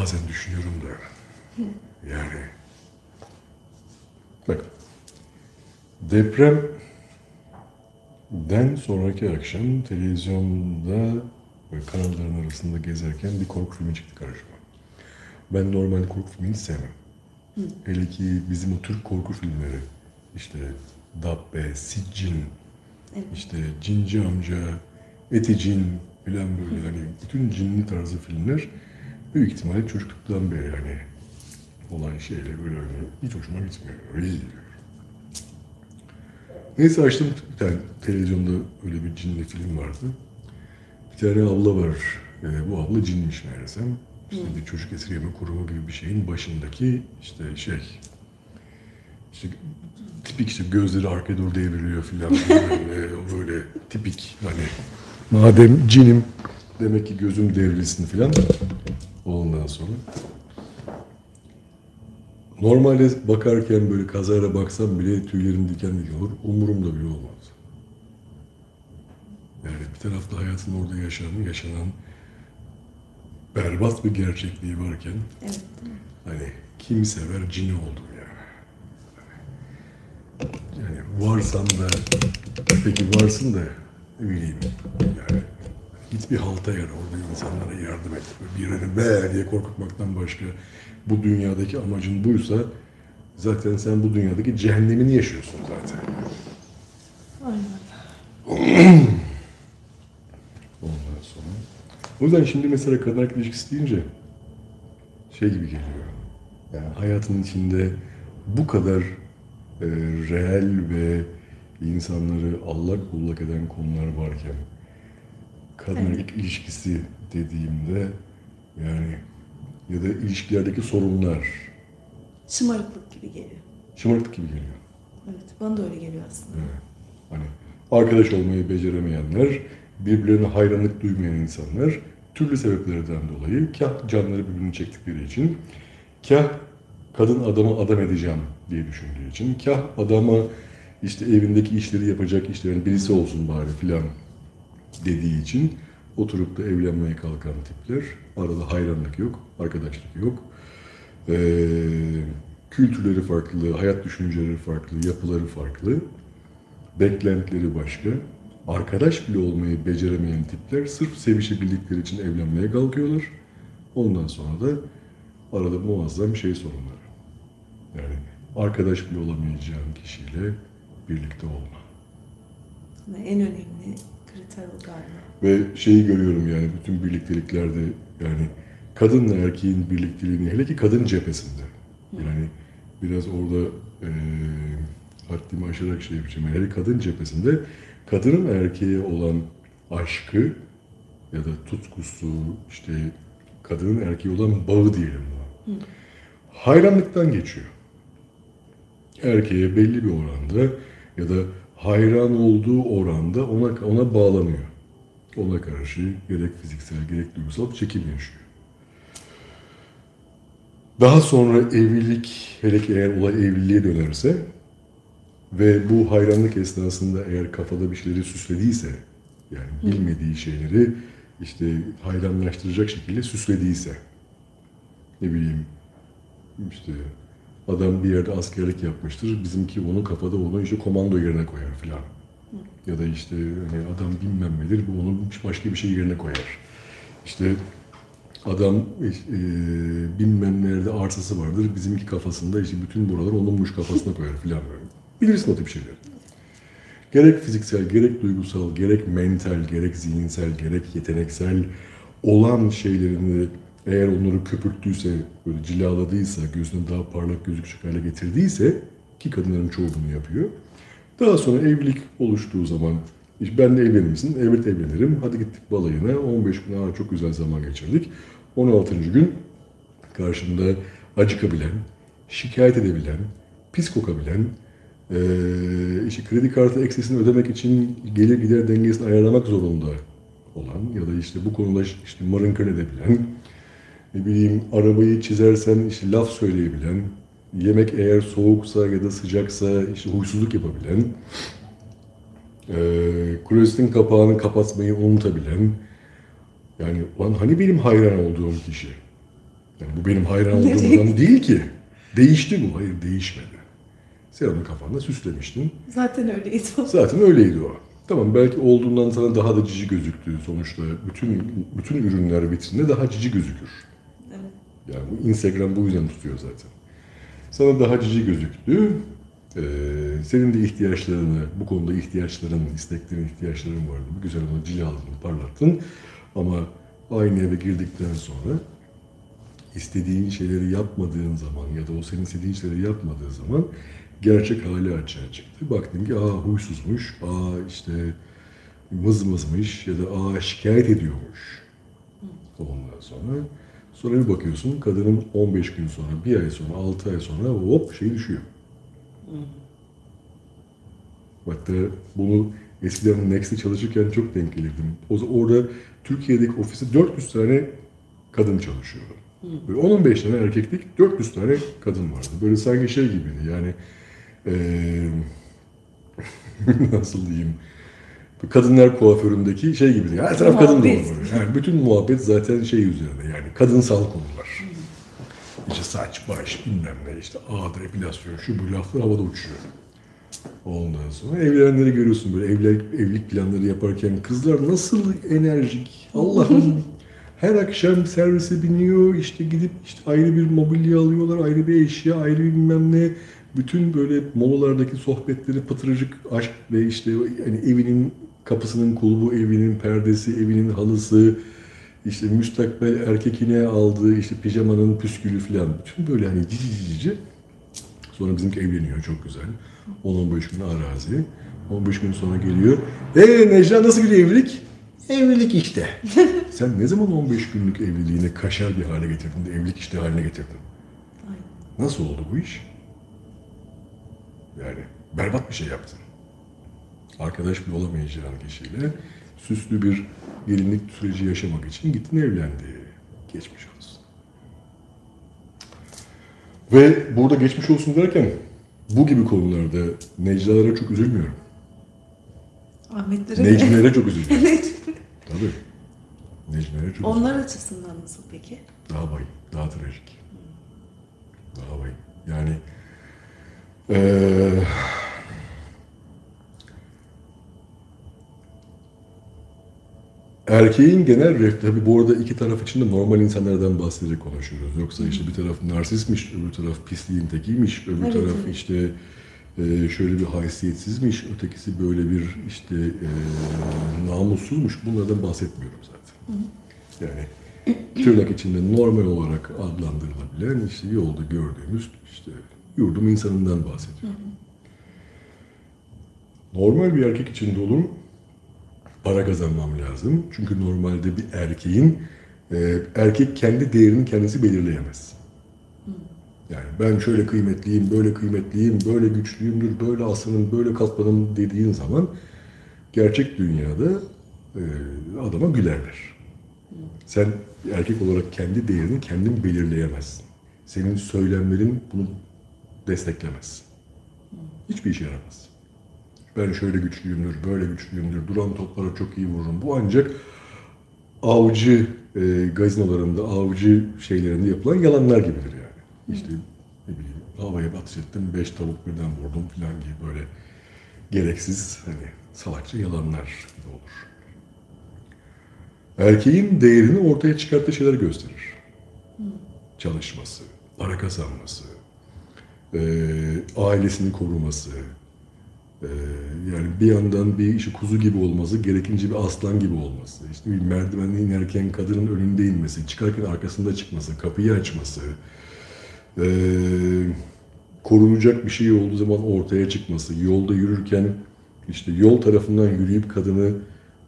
bazen düşünüyorum da yani bak depremden sonraki akşam televizyonda böyle kanalların arasında gezerken bir korku filmi çıktı karşıma. Ben normal korku filmini sevmem. Hele ki bizim o Türk korku filmleri işte Dabbe, Siccin, Evet. işte Cinci Amca, Eti Cin filan böyle hani bütün cinli tarzı filmler büyük ihtimalle çocukluktan beri hani olan şeyle böyle hani hiç hoşuma gitmiyor. Geliyor. Neyse açtım bir tane televizyonda öyle bir cinli film vardı. Bir tane abla var. Ee, bu abla cinmiş meğersem. İşte bir çocuk esirgeme kurumu gibi bir şeyin başındaki işte şey işte tipik işte gözleri arkaya doğru devriliyor filan böyle, böyle tipik hani madem cinim demek ki gözüm devrilsin filan ondan sonra normalde bakarken böyle kazara baksam bile tüylerim diken diken olur umurumda bile olmaz. Yani bir tarafta hayatın orada yaşanan, yaşanan berbat bir gerçekliği varken Evet. Hani kim sever cini oldum yani. Yani varsan da peki varsın da bileyim yani git bir halta yer orada insanlara yardım et. Birini be diye korkutmaktan başka bu dünyadaki amacın buysa zaten sen bu dünyadaki cehennemini yaşıyorsun zaten. Aynen. Ondan sonra. O yüzden şimdi mesela kadın erkek ilişkisi deyince şey gibi geliyor. Yani hayatın içinde bu kadar e, reel ve insanları allak bullak eden konular varken kadın erkek ilişkisi dediğimde yani ya da ilişkilerdeki sorunlar Şımarıklık gibi geliyor. şımarıklık gibi geliyor. Evet. Bana da öyle geliyor aslında. Evet. Hani arkadaş olmayı beceremeyenler, birbirlerine hayranlık duymayan insanlar türlü sebeplerden dolayı kah canları birbirini çektikleri için, kah kadın adamı adam edeceğim diye düşündüğü için, kah adama işte evindeki işleri yapacak işlerin birisi olsun bari filan dediği için oturup da evlenmeye kalkan tipler. Arada hayranlık yok, arkadaşlık yok. Ee, kültürleri farklı, hayat düşünceleri farklı, yapıları farklı. Beklentileri başka. Arkadaş bile olmayı beceremeyen tipler sırf sevişebildikleri için evlenmeye kalkıyorlar. Ondan sonra da arada muazzam şey sorunları. Yani arkadaş bile olamayacağın kişiyle birlikte olma. En önemli galiba. Ve şeyi görüyorum yani bütün birlikteliklerde yani kadınla erkeğin birlikteliğini hele ki kadın cephesinde. Yani biraz orada eee haddimi aşarak şey yapacağım. Yani hele kadın cephesinde kadının erkeğe olan aşkı ya da tutkusu işte kadının erkeğe olan bağı diyelim buna. Hayranlıktan geçiyor. Erkeğe belli bir oranda ya da hayran olduğu oranda ona ona bağlanıyor. Ona karşı gerek fiziksel gerek duygusal çekim yaşıyor. Daha sonra evlilik, hele ki eğer olay evliliğe dönerse ve bu hayranlık esnasında eğer kafada bir şeyleri süslediyse, yani bilmediği şeyleri işte hayranlaştıracak şekilde süslediyse, ne bileyim işte adam bir yerde askerlik yapmıştır, bizimki onun kafada onu işte komando yerine koyar filan. Ya da işte hani adam bilmem nedir, bu onu başka bir şey yerine koyar. İşte adam e, bilmem nerede arsası vardır, bizimki kafasında işte bütün buraları onunmuş kafasına koyar filan böyle. Bilirsin o tip şeyler. Gerek fiziksel, gerek duygusal, gerek mental, gerek zihinsel, gerek yeteneksel olan şeylerini eğer onları köpürttüyse, böyle cilaladıysa, gözüne daha parlak gözükecek hale getirdiyse, ki kadınların çoğu bunu yapıyor. Daha sonra evlilik oluştuğu zaman, ben de evlenir misin? Evet evlenirim. Hadi gittik balayına. 15 gün aa, çok güzel zaman geçirdik. 16. gün karşımda acıkabilen, şikayet edebilen, pis kokabilen, eee işte kredi kartı eksisini ödemek için gelir gider dengesini ayarlamak zorunda olan ya da işte bu konuda işte mırınkır edebilen, ne bileyim arabayı çizersen işte laf söyleyebilen, yemek eğer soğuksa ya da sıcaksa işte huysuzluk yapabilen, eee klozetin kapağını kapatmayı unutabilen, yani ulan hani benim hayran olduğum kişi? Yani bu benim hayran olduğum adam değil ki. Değişti bu. Hayır değişmedi. Sen onu kafanda süslemiştin. Zaten öyleydi o. Zaten öyleydi o. Tamam belki olduğundan sana daha da cici gözüktü sonuçta. Bütün bütün ürünler vitrinde daha cici gözükür. Yani bu Instagram bu yüzden tutuyor zaten. Sana daha cici gözüktü. Ee, senin de ihtiyaçlarını, bu konuda ihtiyaçların, isteklerin, ihtiyaçların vardı. Bu güzel onu cilaladın, parlattın. Ama aynı eve girdikten sonra istediğin şeyleri yapmadığın zaman ya da o senin istediğin şeyleri yapmadığı zaman gerçek hali açığa çıktı. Baktım ki aa huysuzmuş, aa işte mızmızmış ya da aa şikayet ediyormuş. Ondan sonra sonra bir bakıyorsun kadının 15 gün sonra, bir ay sonra, 6 ay sonra hop şey düşüyor. Hatta bunu eskiden Next'te çalışırken çok denk gelirdim. O, orada Türkiye'deki ofiste 400 tane kadın çalışıyordu. Böyle 10-15 tane erkeklik, 400 tane kadın vardı. Böyle sanki şey gibiydi yani eee nasıl diyeyim kadınlar kuaföründeki şey gibiydi. Her taraf kadın doğru. Yani bütün muhabbet zaten şey üzerine yani kadınsal konular. İşte saç, baş, bilmem ne işte ağda, epilasyon, şu bu laflar havada uçuyor. Ondan sonra evlenenleri görüyorsun böyle evlilik, evlilik planları yaparken kızlar nasıl enerjik. Allah'ım her akşam servise biniyor işte gidip işte ayrı bir mobilya alıyorlar, ayrı bir eşya, ayrı bir bilmem ne. Bütün böyle molalardaki sohbetleri pıtırcık aşk ve işte yani evinin kapısının kulbu, evinin perdesi, evinin halısı, işte müstakbel erkekine aldığı işte pijamanın püskülü falan. Bütün böyle hani cici cici. Sonra bizimki evleniyor çok güzel. 10-15 gün arazi. 15 gün sonra geliyor. Eee Necla nasıl bir evlilik? Evlilik işte. Sen ne zaman 15 günlük evliliğini kaşar bir hale getirdin de evlilik işte haline getirdin? Nasıl oldu bu iş? Yani berbat bir şey yaptın. Arkadaş bile olamayacağın kişiyle süslü bir gelinlik süreci yaşamak için gittin evlendi. Geçmiş olsun. Ve burada geçmiş olsun derken bu gibi konularda Necla'lara çok üzülmüyorum. Ahmetlere Necmilere çok üzülüyorum. Tabii. Necmilere çok Onlar açısından nasıl peki? Daha bayım, daha trajik. Daha bayım. Yani eee erkeğin genel ref, tabii bu arada iki taraf için de normal insanlardan bahsederek konuşuyoruz. Yoksa işte bir taraf narsistmiş, öbür taraf pisliğin tekiymiş, öbür Evet, taraf evet. işte eee, şöyle bir haysiyetsizmiş, ötekisi böyle bir işte eee, namussuzmuş. Bunlardan bahsetmiyorum zaten. Yani tırnak içinde normal olarak adlandırılabilen işte yolda gördüğümüz işte yurdum insanından bahsediyorum. Normal bir erkek için de olur para kazanmam lazım. Çünkü normalde bir erkeğin e, erkek kendi değerini kendisi belirleyemez. Yani ben şöyle kıymetliyim, böyle kıymetliyim, böyle güçlüyümdür, böyle aslanım, böyle kalkmanım dediğin zaman gerçek dünyada e, adama gülerler. Sen bir erkek olarak kendi değerini kendin belirleyemezsin. Senin söylemlerin bunu desteklemez. Hiçbir işe yaramaz. Ben şöyle güçlüyümdür, böyle güçlüyümdür, duran toplara çok iyi vururum. Bu ancak avcı e, gazinolarında, avcı şeylerinde yapılan yalanlar gibidir yani. İşte ne bileyim havaya atış ettim, beş tavuk birden vurdum falan gibi böyle gereksiz hani salakça yalanlar gibi olur. Erkeğin değerini ortaya çıkarttığı şeyler gösterir. Çalışması, para kazanması, e, ailesini koruması, e, yani bir yandan bir işi kuzu gibi olması, gerekince bir aslan gibi olması, işte bir merdivenden inerken kadının önünde inmesi, çıkarken arkasında çıkması, kapıyı açması, e, korunacak bir şey olduğu zaman ortaya çıkması, yolda yürürken işte yol tarafından yürüyüp kadını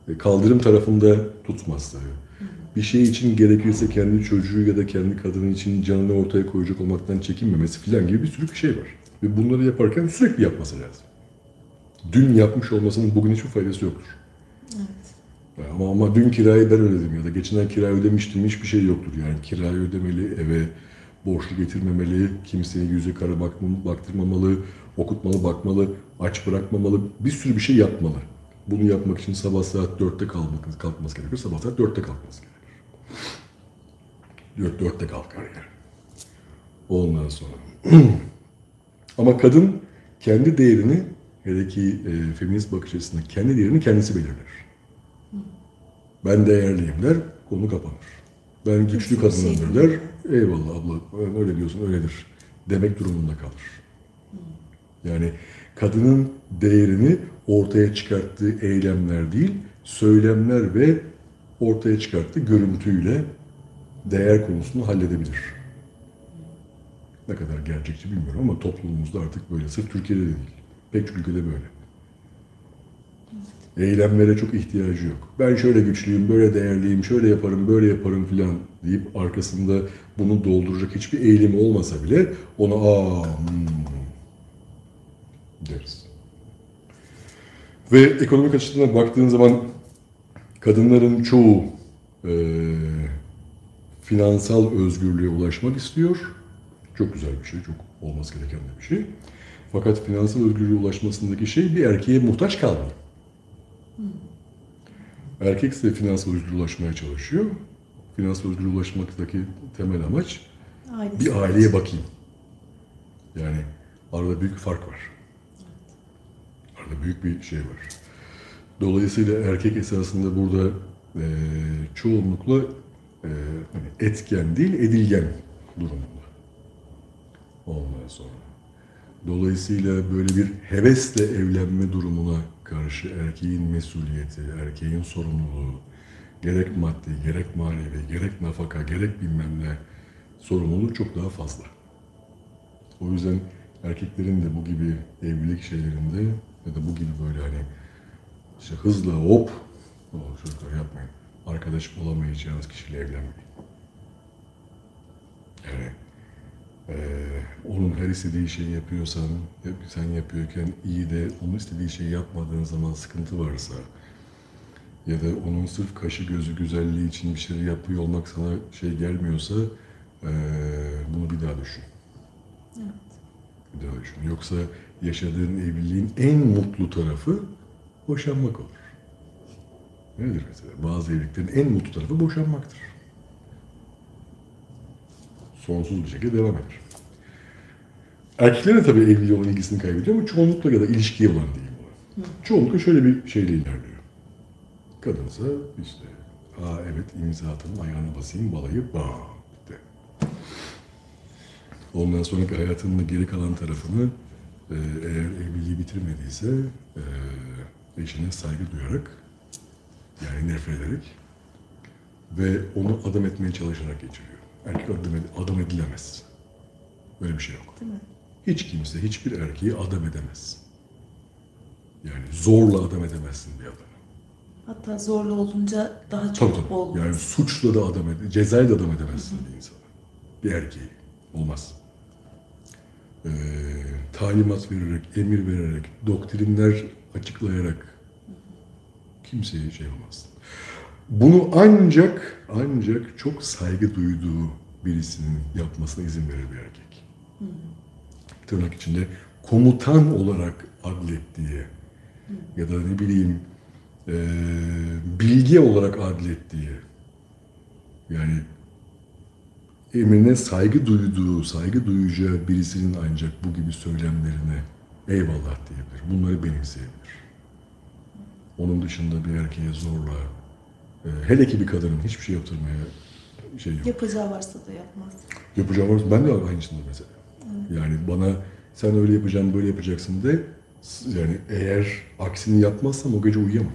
e, kaldırım tarafında tutması, bir şey için gerekirse kendi çocuğu ya da kendi kadını için canını ortaya koyacak olmaktan çekinmemesi filan gibi bir sürü bir şey var. Ve bunları yaparken sürekli yapması lazım. Dün yapmış olmasının bugün hiçbir faydası yoktur. Evet. Ama, ama dün kirayı ben ödedim ya da geçen ay kira ödemiştim hiçbir şey yoktur. Yani kirayı ödemeli, eve borçlu getirmemeli, kimseye yüze kara bakmam- baktırmamalı, okutmalı, bakmalı, aç bırakmamalı, bir sürü bir şey yapmalı. Bunu yapmak için sabah saat 4'te kalkmak, kalkması gerekiyor, sabah saat 4'te kalkması gerekir. Dört, dörtte kalkar yani. Ondan sonra. Ama kadın kendi değerini, hele ki e, feminist bakış açısında kendi değerini kendisi belirler. Ben değerliyim der, konu kapanır. Ben güçlü şey kadınımdır demiyor. der, eyvallah abla öyle diyorsun öyledir demek durumunda kalır. Yani kadının değerini ortaya çıkarttığı eylemler değil, söylemler ve ortaya çıkarttığı görüntüyle değer konusunu halledebilir. Ne kadar gerçekçi bilmiyorum ama toplumumuzda artık böyle. Sırf Türkiye'de de değil. Pek çok ülkede böyle. Eylemlere çok ihtiyacı yok. Ben şöyle güçlüyüm, böyle değerliyim, şöyle yaparım, böyle yaparım filan deyip arkasında bunu dolduracak hiçbir eğilim olmasa bile ona aa hmm, deriz. Ve ekonomik açıdan baktığın zaman kadınların çoğu eee, finansal özgürlüğe ulaşmak istiyor. Çok güzel bir şey, çok olması gereken bir şey. Fakat finansal özgürlüğe ulaşmasındaki şey bir erkeğe muhtaç kalmıyor. Erkek ise finansal özgürlüğe ulaşmaya çalışıyor. Finansal özgürlüğe ulaşmaktaki temel amaç Ailesi. bir aileye bakayım. Yani arada büyük bir fark var. Arada büyük bir şey var. Dolayısıyla erkek esasında burada eee, çoğunlukla eee, hani etken değil, edilgen durumunda. Ondan sonra. Dolayısıyla böyle bir hevesle evlenme durumuna karşı erkeğin mesuliyeti, erkeğin sorumluluğu, gerek maddi, gerek manevi, gerek nafaka, gerek bilmem ne sorumluluğu çok daha fazla. O yüzden erkeklerin de bu gibi evlilik şeylerinde ya da bu gibi böyle hani işte hızla hop o çocuklar yapmayın. Arkadaş bulamayacağınız kişiyle evlenmeyin. Yani eee, onun her istediği şeyi yapıyorsan, yap- sen yapıyorken iyi de onun istediği şeyi yapmadığın zaman sıkıntı varsa ya da onun sırf kaşı gözü güzelliği için bir şeyler yapıyor olmak sana şey gelmiyorsa eee, bunu bir daha düşün. Bir daha düşün. Yoksa yaşadığın evliliğin en mutlu tarafı boşanmak olur. Nedir mesela? Bazı evliliklerin en mutlu tarafı boşanmaktır. Sonsuz bir şekilde devam eder. Erkekler de tabii evliliğe olan ilgisini kaybediyor ama çoğunlukla ya da ilişkiye olan değil bu. Çoğunlukla şöyle bir şeyle ilerliyor. Kadınsa işte, aa evet imza atın, ayağına basayım, balayı, bağ, bitti. Ondan sonraki hayatının geri kalan tarafını e, eğer evliliği bitirmediyse e, eşine saygı duyarak yani nefret ederek ve onu adam etmeye çalışarak geçiriyor. Erkek adam, ed- adam edilemez. Böyle bir şey yok. Değil mi? Hiç kimse hiçbir erkeği adam edemez. Yani zorla adam edemezsin bir adamı. Hatta zorlu olunca daha Tabii çok tabii. olmaz. Yani suçla da adam ede, cezayla da adam edemezsin bir insanı. Bir erkeği. Olmaz. Ee, talimat vererek, emir vererek, doktrinler açıklayarak kimseye şey olmaz. Bunu ancak ancak çok saygı duyduğu birisinin yapmasına izin verir bir erkek. Tırnak içinde komutan olarak adlettiği ya da ne bileyim eee bilge olarak adlettiği yani emrine saygı duyduğu, saygı duyacağı birisinin ancak bu gibi söylemlerine eyvallah diyebilir. Bunları benimseyebilir. Onun dışında bir erkeğe zorla, e, hele ki bir kadının hiçbir şey yaptırmaya şey yok. Yapacağı varsa da yapmaz. Yapacağı var. Ben de aynısını mesela. Yani bana sen öyle yapacaksın, böyle yapacaksın de yani eğer aksini yapmazsam o gece uyuyamam.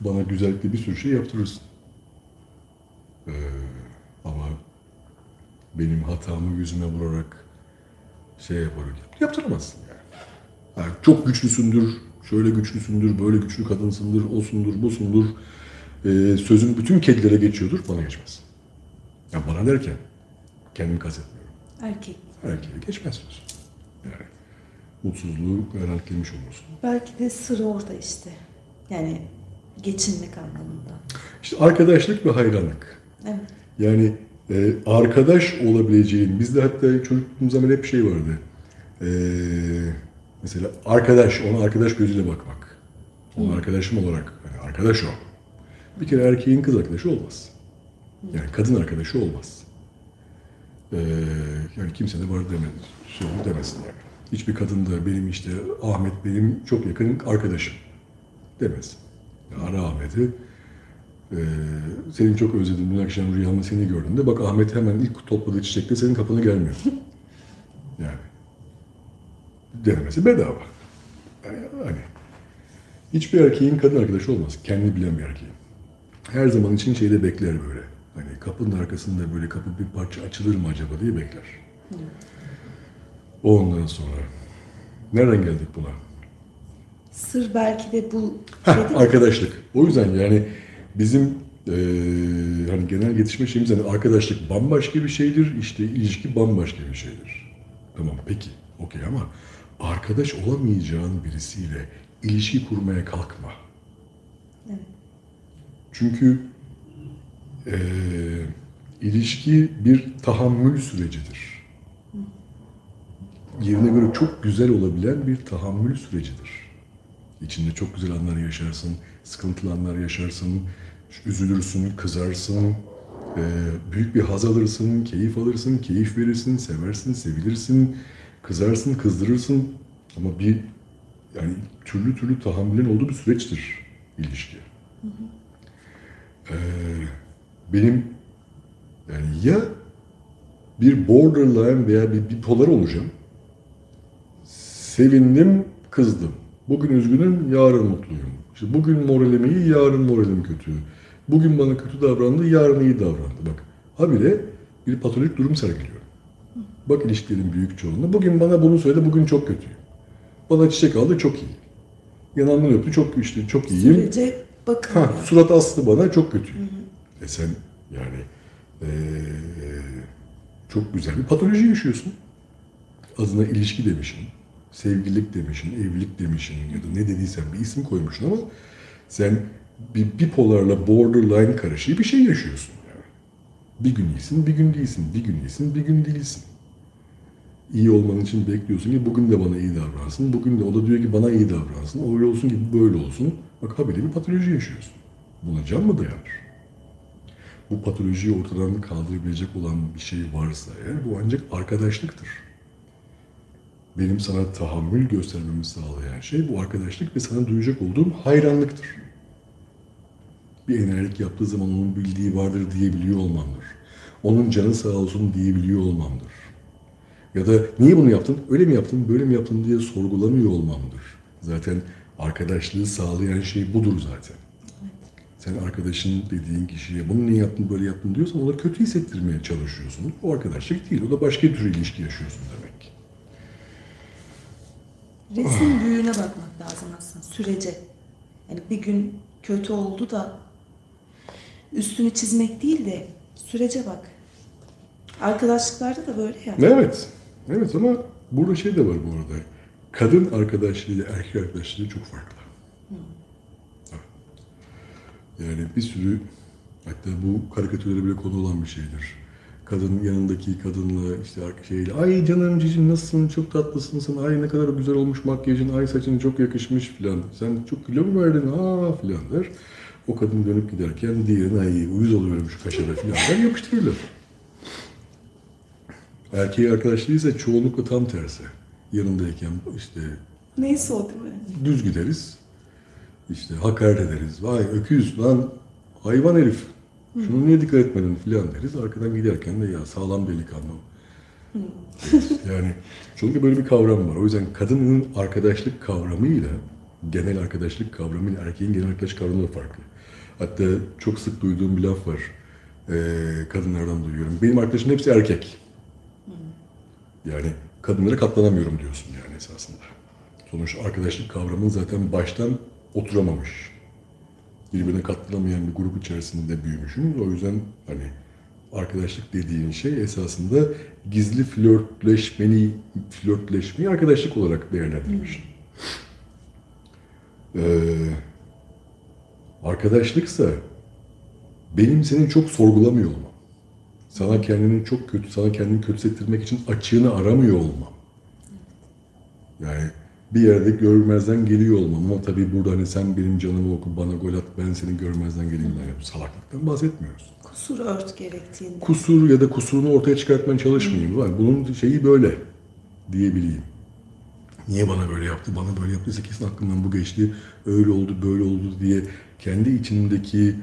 Bana güzellikle bir sürü şey yaptırırsın. Ee, ama benim hatamı yüzüme vurarak şey yaparak yaptıramazsın yani. Yani çok güçlüsündür, şöyle güçlüsündür, böyle güçlü kadınsındır, osundur, busundur. Ee, sözün bütün kedilere geçiyordur, bana geçmez. Ya bana derken kendimi kastetmiyorum. Erkek. Erkeğe geçmez söz. Yani mutsuzluğu garantilemiş olursun. Belki de sır orada işte. Yani geçinmek anlamında. İşte arkadaşlık ve hayranlık. Evet. Yani e, arkadaş olabileceğin, bizde hatta çocukluğumuz zaman hep şey vardı. E, mesela arkadaş, ona arkadaş gözüyle bakmak. Ona arkadaşım olarak, yani arkadaş o. Bir kere erkeğin kız arkadaşı olmaz. Yani kadın arkadaşı olmaz. Ee, yani kimse de var demez, şey demesin yani. Hiçbir kadın da benim işte Ahmet benim çok yakın arkadaşım demez. Ya ara Ahmet'i. Ee, seni çok özledim. Dün akşam rüyamda seni gördüğümde bak Ahmet hemen ilk topladığı çiçekte senin kapına gelmiyor. Yani denemesi bedava. Yani, hani hiçbir erkeğin kadın arkadaşı olmaz. Kendi bilen bir erkeğin. Her zaman için şeyde bekler böyle. Hani kapının arkasında böyle kapı bir parça açılır mı acaba diye bekler. Ondan sonra nereden geldik buna? Sır belki de bu Heh, arkadaşlık. O yüzden yani bizim eee, hani genel yetişme şeyimiz hani arkadaşlık bambaşka bir şeydir, işte ilişki bambaşka bir şeydir. Tamam peki, okey ama arkadaş olamayacağın birisiyle ilişki kurmaya kalkma. Evet. Çünkü eee, ilişki bir tahammül sürecidir. Yerine göre çok güzel olabilen bir tahammül sürecidir. İçinde çok güzel anlar yaşarsın, sıkıntılı anlar yaşarsın, üzülürsün, kızarsın, eee, büyük bir haz alırsın, keyif alırsın, keyif verirsin, seversin, sevilirsin, kızarsın, kızdırırsın. Ama bir yani türlü türlü tahammülün olduğu bir süreçtir ilişki. Eee, benim yani ya bir borderline veya bir bipolar olacağım. Sevindim, kızdım. Bugün üzgünüm, yarın mutluyum. İşte bugün moralim iyi, yarın moralim kötü. Bugün bana kötü davrandı, yarın iyi davrandı. Bak, habire bir patolojik durum sergiliyorum. Bak ilişkilerin büyük çoğunluğu. Bugün bana bunu söyledi, bugün çok kötüyüm. Bana çiçek aldı, çok iyi. Yanağımdan öptü, çok işte çok iyiyim. Sürece bakın. Ha, surat astı bana çok kötü. E sen yani eee, çok güzel bir patoloji yaşıyorsun. Adına ilişki demişsin, sevgililik demişsin, evlilik demişsin ya da ne dediysen bir isim koymuşsun ama sen bir bipolarla borderline karışığı bir şey yaşıyorsun. Yani. Bir gün iyisin, bir gün değilsin, bir gün iyisin, bir gün değilsin. İyi olman için bekliyorsun ki bugün de bana iyi davransın, bugün de o da diyor ki bana iyi davransın, öyle olsun ki böyle olsun. Bak haberi bir patoloji yaşıyorsun. Buna can mı dayanır? Bu patolojiyi ortadan kaldırabilecek olan bir şey varsa eğer bu ancak arkadaşlıktır. Benim sana tahammül göstermemi sağlayan şey bu arkadaşlık ve sana duyacak olduğum hayranlıktır. Bir enerjik yaptığı zaman onun bildiği vardır diyebiliyor olmamdır. Onun canı sağ olsun diyebiliyor olmamdır. Ya da niye bunu yaptın, öyle mi yaptın, böyle mi yaptın diye sorgulamıyor olmamdır. Zaten arkadaşlığı sağlayan şey budur zaten. Sen arkadaşın dediğin kişiye bunu niye yaptın, böyle yaptın diyorsan ona kötü hissettirmeye çalışıyorsun. O arkadaşlık değil, o da başka bir tür ilişki yaşıyorsun demek. Resim büyüğüne bakmak lazım aslında sürece. Yani bir gün kötü oldu da üstünü çizmek değil de sürece bak. Arkadaşlıklarda da böyle ya. Evet, evet ama burada şey de var bu arada. Kadın arkadaşlığıyla erkek arkadaşlığı çok farklı. Evet. Yani bir sürü, hatta bu karikatürlere bile konu olan bir şeydir. Kadın yanındaki kadınla işte şeyle ay canım cicim nasılsın çok tatlısın sen ay ne kadar güzel olmuş makyajın ay saçın çok yakışmış filan sen çok kilo mu verdin aa filan der. O kadın dönüp giderken diğerine ay uyuz oluyorum şu kaşara filan der yapıştırırlar. Erkeği arkadaşlığı ise çoğunlukla tam tersi. Yanındayken işte Neyse o değil mi? düz gideriz. İşte hakaret ederiz. Vay öküz lan hayvan herif. Şunu niye dikkat etmedin filan deriz. Arkadan giderken de ya sağlam delikanlı. deriz. yani çünkü böyle bir kavram var. O yüzden kadının arkadaşlık kavramıyla genel arkadaşlık kavramıyla erkeğin genel arkadaşlık kavramı da farklı. Hatta çok sık duyduğum bir laf var. Ee, kadınlardan duyuyorum. Benim arkadaşım hepsi erkek. Yani kadınlara katlanamıyorum diyorsun yani esasında. Sonuçta arkadaşlık kavramın zaten baştan oturamamış. Birbirine katlanamayan bir grup içerisinde büyümüşsün. O yüzden hani arkadaşlık dediğin şey esasında gizli flörtleşmeni, flörtleşmeyi arkadaşlık olarak değerlendirmiş. Ee, arkadaşlıksa benim senin çok sorgulamıyor olmam. Sana kendini çok kötü, sana kendini kötü hissettirmek için açığını aramıyor olmam. Yani bir yerde görmezden geliyor olmam ama tabii burada hani sen benim canımı oku, bana gol at, ben seni görmezden geleyim. Yani salaklıktan bahsetmiyoruz. kusur ört gerektiğinde. kusur ya da kusurunu ortaya çıkartmaya çalışmayayım. Var. Bunun şeyi böyle diyebileyim. Niye bana böyle yaptı, bana böyle yaptıysa kesin aklımdan bu geçti, öyle oldu, böyle oldu diye kendi içimdeki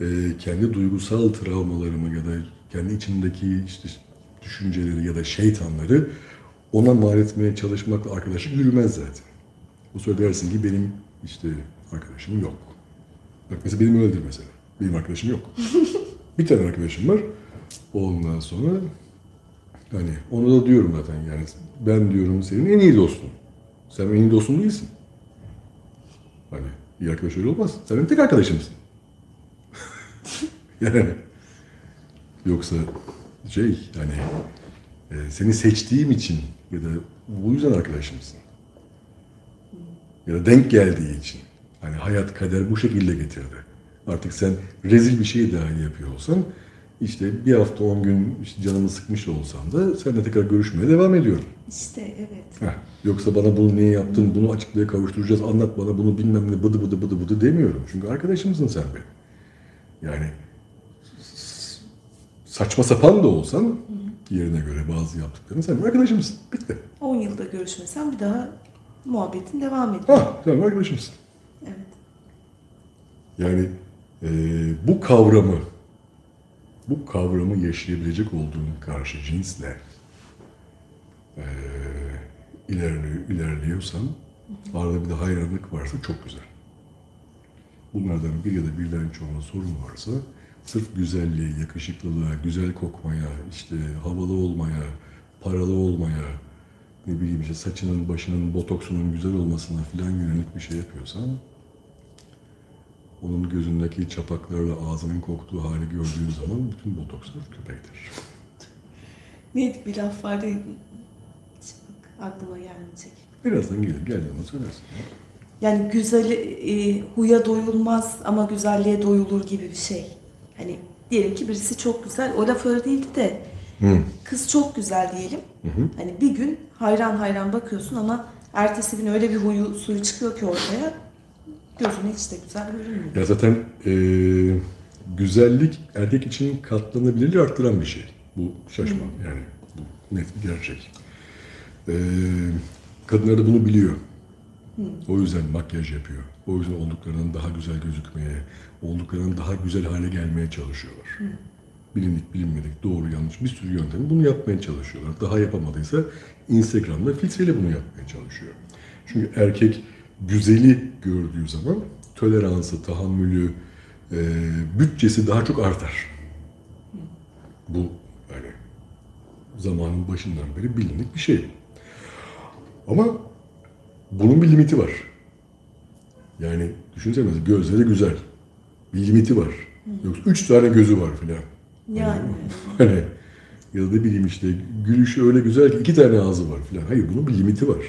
e, kendi duygusal travmalarımı ya da kendi içimddeki işte düşünceleri ya da şeytanları ona mal etmeye çalışmakla arkadaşlık yürümez zaten. Bu söylersin ki benim işte arkadaşım yok. Bak mesela benim öyledir mesela. Benim arkadaşım yok. bir tane arkadaşım var. Ondan sonra hani onu da diyorum zaten yani ben diyorum senin en iyi dostun. Sen en iyi dostum değilsin. Hani iyi arkadaş öyle olmaz. Sen benim tek arkadaşımsın. yani yoksa şey hani e, seni seçtiğim için ya da bu yüzden arkadaşımsın. Ya da denk geldiği için. Hani hayat kader bu şekilde getirdi. Artık sen rezil bir şey dahi yapıyor olsan işte bir hafta on gün işte canımı sıkmış olsam da seninle tekrar görüşmeye devam ediyorum. İşte evet. Heh. Yoksa bana bunu niye yaptın, bunu açıklığa kavuşturacağız, anlat bana bunu bilmem ne bıdı bıdı bıdı bıdı demiyorum. Çünkü arkadaşımsın sen benim. Yani saçma sapan da olsan yerine göre bazı yaptıkların sen benim arkadaşımsın. Bitti. 10 yılda görüşmesen bir daha muhabbetin devam ediyor. Ha, sen benim arkadaşımsın. Evet. Yani e, bu kavramı bu kavramı yaşayabilecek olduğun karşı cinsle e, ilerliyor, ilerliyorsan arada bir de hayranlık varsa çok güzel. Bunlardan bir ya da birden çoğuna sorun varsa sırf güzelliğe, yakışıklılığa, güzel kokmaya, işte havalı olmaya, paralı olmaya, ne bileyim işte saçının, başının, botoksunun güzel olmasına filan yönelik bir şey yapıyorsan onun gözündeki çapaklarla ağzının koktuğu hali gördüğün zaman bütün botokslar köpektir. Neydi bir laf vardı. Aklıma gelmeyecek. Birazdan gelir, geldiğinde söylersin. Yani güzel e, huya doyulmaz ama güzelliğe doyulur gibi bir şey. Hani diyelim ki birisi çok güzel. O laf öyle değildi de Hı. kız çok güzel diyelim. Hı hı. Hani bir gün hayran hayran bakıyorsun ama ertesi gün öyle bir huyu suyu çıkıyor ki ortaya gözüne hiç de güzel görünmüyor. Ya zaten eee, güzellik erkek için katlanabilirliği arttıran bir şey. Bu şaşma yani bu net bir gerçek. Eee kadınlar da bunu biliyor. O yüzden makyaj yapıyor. O yüzden olduklarının daha güzel gözükmeye, olduklarının daha güzel hale gelmeye çalışıyorlar. Bilindik, bilinmedik, doğru, yanlış bir sürü yöntem bunu yapmaya çalışıyorlar. Daha yapamadıysa Instagram'da filtreyle bunu yapmaya çalışıyor. Çünkü erkek güzeli gördüğü zaman toleransı, tahammülü, e, bütçesi daha çok artar. Bu yani zamanın başından beri bilindik bir şey. Ama bunun bir limiti var. Yani düşünsene gözleri güzel. Bir limiti var. Yoksa üç tane gözü var filan. Yani Hani ya da ne bileyim işte gülüşü öyle güzel ki iki tane ağzı var filan. Hayır bunun bir limiti var.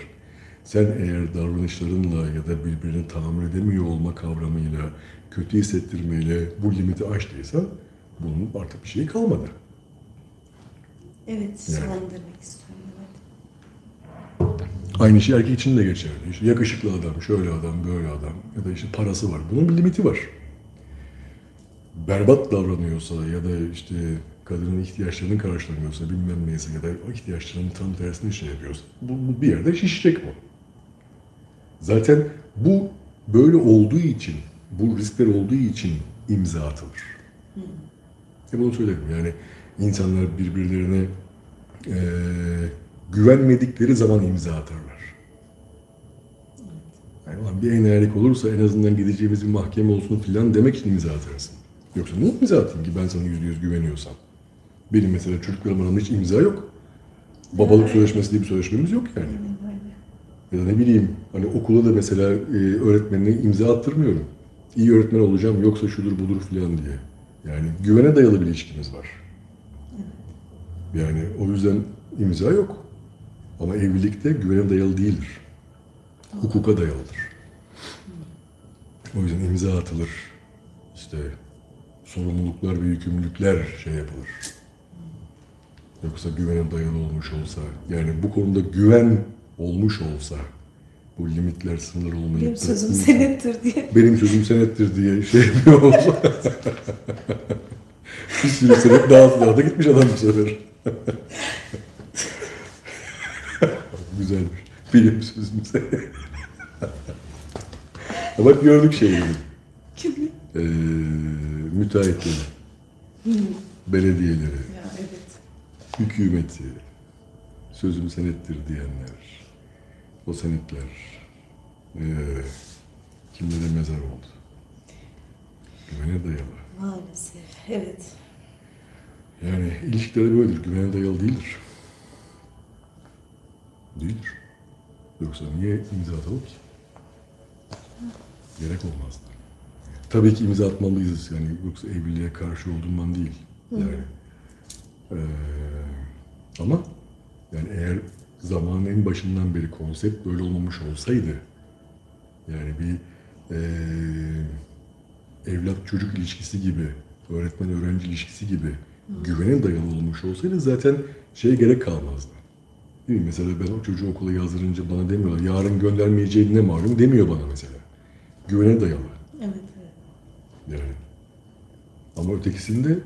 Sen eğer davranışlarınla ya da birbirini tahammül edemiyor olma kavramıyla, kötü hissettirmeyle bu limiti aştıysan bunun artık bir şeyi kalmadı. evet Yani. demek istiyorum. Aynı şey erkek için de geçerli. İşte yakışıklı adam, şöyle adam, böyle adam ya da işte parası var. Bunun bir limiti var. Berbat davranıyorsa ya da işte kadının ihtiyaçlarını karşılamıyorsa bilmem neyse ya da o ihtiyaçlarının tam tersini şey yapıyorsa bu, bu bir yerde şişecek bu. Zaten bu böyle olduğu için, bu riskler olduğu için imza atılır. E bunu söyledim yani insanlar birbirlerine eee, güvenmedikleri zaman imza atarlar. Yani bir enayilik olursa en azından gideceğimiz bir mahkeme olsun filan demek için imza atarsın. Yoksa niye imza atayım ki ben sana yüzde yüz güveniyorsam? Benim mesela çocuklarım aramda hiç imza yok. Babalık sözleşmesi diye bir sözleşmemiz yok yani. Ya da ne bileyim hani okula da mesela e, öğretmenine imza attırmıyorum. İyi öğretmen olacağım yoksa şudur budur filan diye. Yani güvene dayalı bir ilişkimiz var. Yani o yüzden imza yok. Ama evlilikte güvene dayalı değildir. Hukuka dayalıdır. O yüzden imza atılır. İşte sorumluluklar ve yükümlülükler şey yapılır. Yoksa güvene dayalı olmuş olsa, yani bu konuda güven olmuş olsa, bu limitler, sınırlar olmayıp Benim da sözüm insan- senettir diye. benim sözüm senettir diye şey yapıyor olsa Bir sürü senet dağıttılar da gitmiş adam bu sefer. Güzelmiş. Bilim sözümüze. Bak gördük şeyi. Kimi? Ee, müteahhitleri, Hmm. belediyeleri, Ya evet. hükümeti, sözüm senettir diyenler, o senetler ee, kimlere mezar oldu. Güvene dayalı. Maalesef. Evet. Yani ilişkileri böyledir. Güvene dayalı değildir. Değildir. Yoksa niye imza atalım ki? Gerek olmazdı. Tabii ki imza atmalıyız. Yani yoksa evliliğe karşı olduğumdan değil. Yani. Eee, ama yani eğer zamanın en başından beri konsept böyle olmamış olsaydı yani bir eee evlat çocuk ilişkisi gibi, öğretmen öğrenci ilişkisi gibi güvene dayalı olmuş olsaydı zaten şeye gerek kalmazdı. Değil mi? Mesela ben o çocuğu okula yazdırınca bana demiyorlar, yarın göndermeyeceğin ne malum demiyor bana mesela. Güvene dayalı Evet, evet. yani. Ama ötekisinde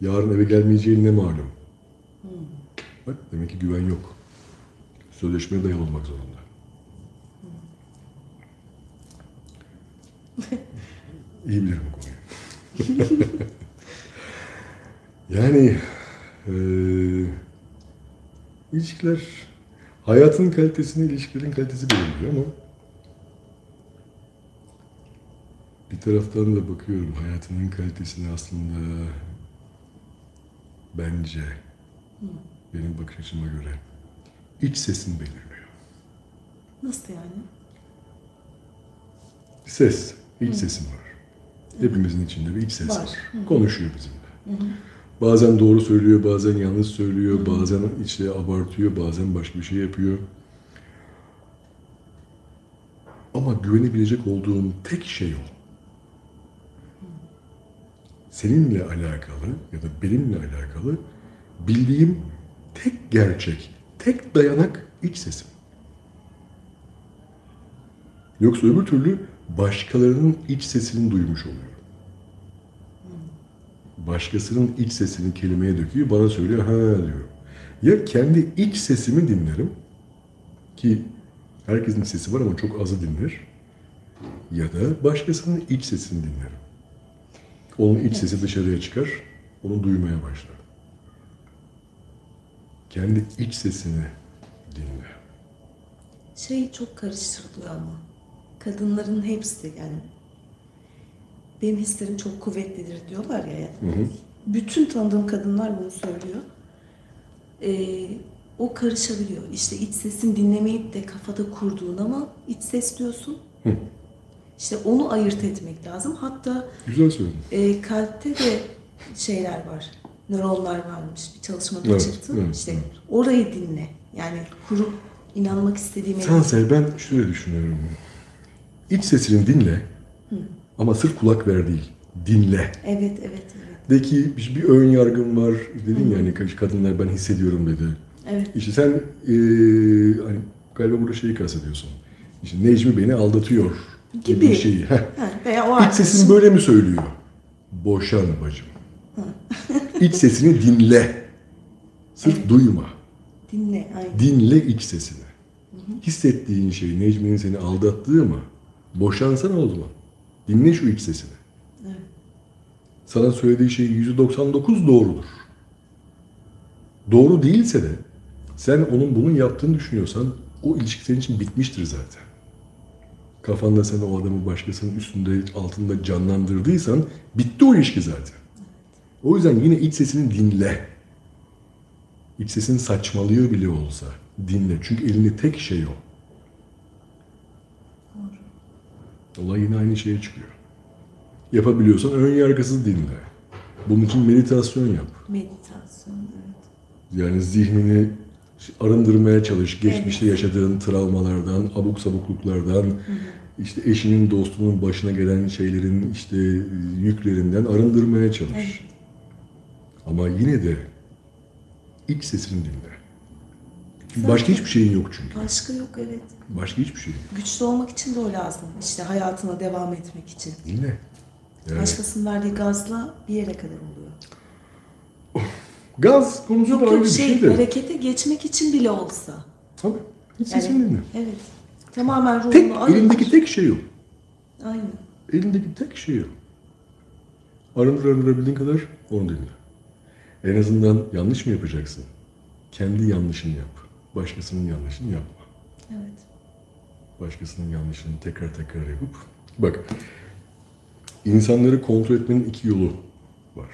yarın eve gelmeyeceğin ne malum. Bak demek ki güven yok. Sözleşmeye dayalı olmak zorunda. İyi bilirim bu konuyu. yani eee ilişkiler hayatın kalitesini ilişkilerin kalitesi belirliyor ama bir taraftan da bakıyorum hayatının kalitesini aslında bence benim bakış açıma göre iç sesin belirliyor. Nasıl yani? Ses, iç sesim var. Hepimizin içinde bir iç ses Var. var. Hı. Konuşuyor bizimle. Bazen doğru söylüyor, bazen yanlış söylüyor, bazen işte abartıyor, bazen başka bir şey yapıyor. Ama güvenebilecek olduğum tek şey o. Seninle alakalı ya da benimle alakalı bildiğim tek gerçek, tek dayanak iç sesim. Yoksa öbür türlü başkalarının iç sesini duymuş oluyorum. Başkasının iç sesini kelimeye döküyor, bana söylüyor, ha diyorum. Ya kendi iç sesimi dinlerim ki herkesin sesi var ama çok azı dinler. Ya da başkasının iç sesini dinlerim. Onun iç sesi dışarıya çıkar, onu duymaya başlar. Kendi iç sesini dinle. Şey çok karıştırılıyor ama. Kadınların hepsi yani benim hislerim çok kuvvetlidir diyorlar ya. Hı hı. Bütün tanıdığım kadınlar bunu söylüyor. Ee, o karışabiliyor. İşte iç sesini dinlemeyip de kafada kurduğun ama iç ses diyorsun. Hı. İşte onu ayırt etmek lazım. Hatta Güzel söyledin. e, kalpte de şeyler var. Nöronlar varmış. Bir çalışmada Evet, çıktı. evet, işte evet. orayı dinle. Yani kurup inanmak istediğime Sanse ben şöyle düşünüyorum. İç sesini dinle ama sırf kulak ver değil. Dinle. Evet, evet, evet. De ki bir ön yargım var. Dedin ya hani kadınlar ben hissediyorum dedi. Evet. İşte sen eee hani galiba burada şeyi kastediyorsun. İşte Necmi beni aldatıyor gibi, bir şeyi. Ha, veya o İç sesin böyle mi söylüyor? Boşan bacım. İç sesini dinle. Sırf duyma. dinle. Aynen. Dinle iç sesini. Hissettiğin şey Necmi'nin seni aldattığı mı? Boşansana o zaman. Dinle şu iç sesini. Evet. Sana söylediği şey %99 doğrudur. Doğru değilse de sen onun bunun yaptığını düşünüyorsan o ilişki senin için bitmiştir zaten. Kafanda sen o adamı başkasının üstünde, altında canlandırdıysan bitti o ilişki zaten. O yüzden yine iç sesini dinle. İç sesin saçmalıyor bile olsa dinle. Çünkü elinde tek şey o. Olay yine aynı şeye çıkıyor. Yapabiliyorsan ön yargısız dinle. Bunun için meditasyon yap. Meditasyon, evet. Yani zihnini arındırmaya çalış. Geçmişte yaşadığın travmalardan, abuk sabukluklardan, işte eşinin, dostunun başına gelen şeylerin işte yüklerinden arındırmaya çalış. Evet. Ama yine de iç sesini dinle. Zaten- başka hiçbir şeyin yok çünkü. Başka yok evet. Başka hiçbir şey yok. Güçlü olmak için de o lazım. İşte hayatına devam etmek için. Dinle. Yani Başkasının verdiği gazla bir yere kadar oluyor. Gaz konusu Yok da ayrı yok bir şey, şey de. harekete geçmek için bile olsa. Tabii. Hiç Yani, sesini dinle. Evet. Tamamen ruhunu Tek, arındır. elindeki tek şey o. Aynen. Elindeki tek şey o. Arındır arındırabildiğin kadar onu dinle. En azından yanlış mı yapacaksın? Kendi yanlışını yap. Başkasının yanlışını yapma. Evet. Başkasının yanlışını tekrar tekrar yapıp bak insanları kontrol etmenin iki yolu var.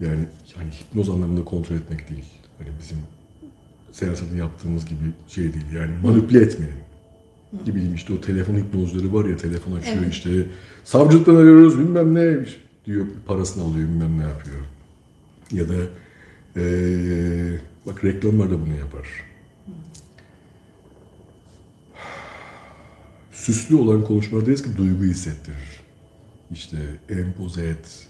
Yani hani hipnoz anlamında kontrol etmek değil. Hani bizim seansında yaptığımız gibi şey değil. Yani manipüle etmenin. Ne bileyim işte o telefon hipnozları var ya telefon açıyor Evet. işte savcılıktan arıyoruz bilmem ne diyor parasını alıyor bilmem ne yapıyor. Ya da eee bak reklamlar da bunu yapar. süslü olan konuşmalardayız ki duygu hissettirir. İşte empoze et,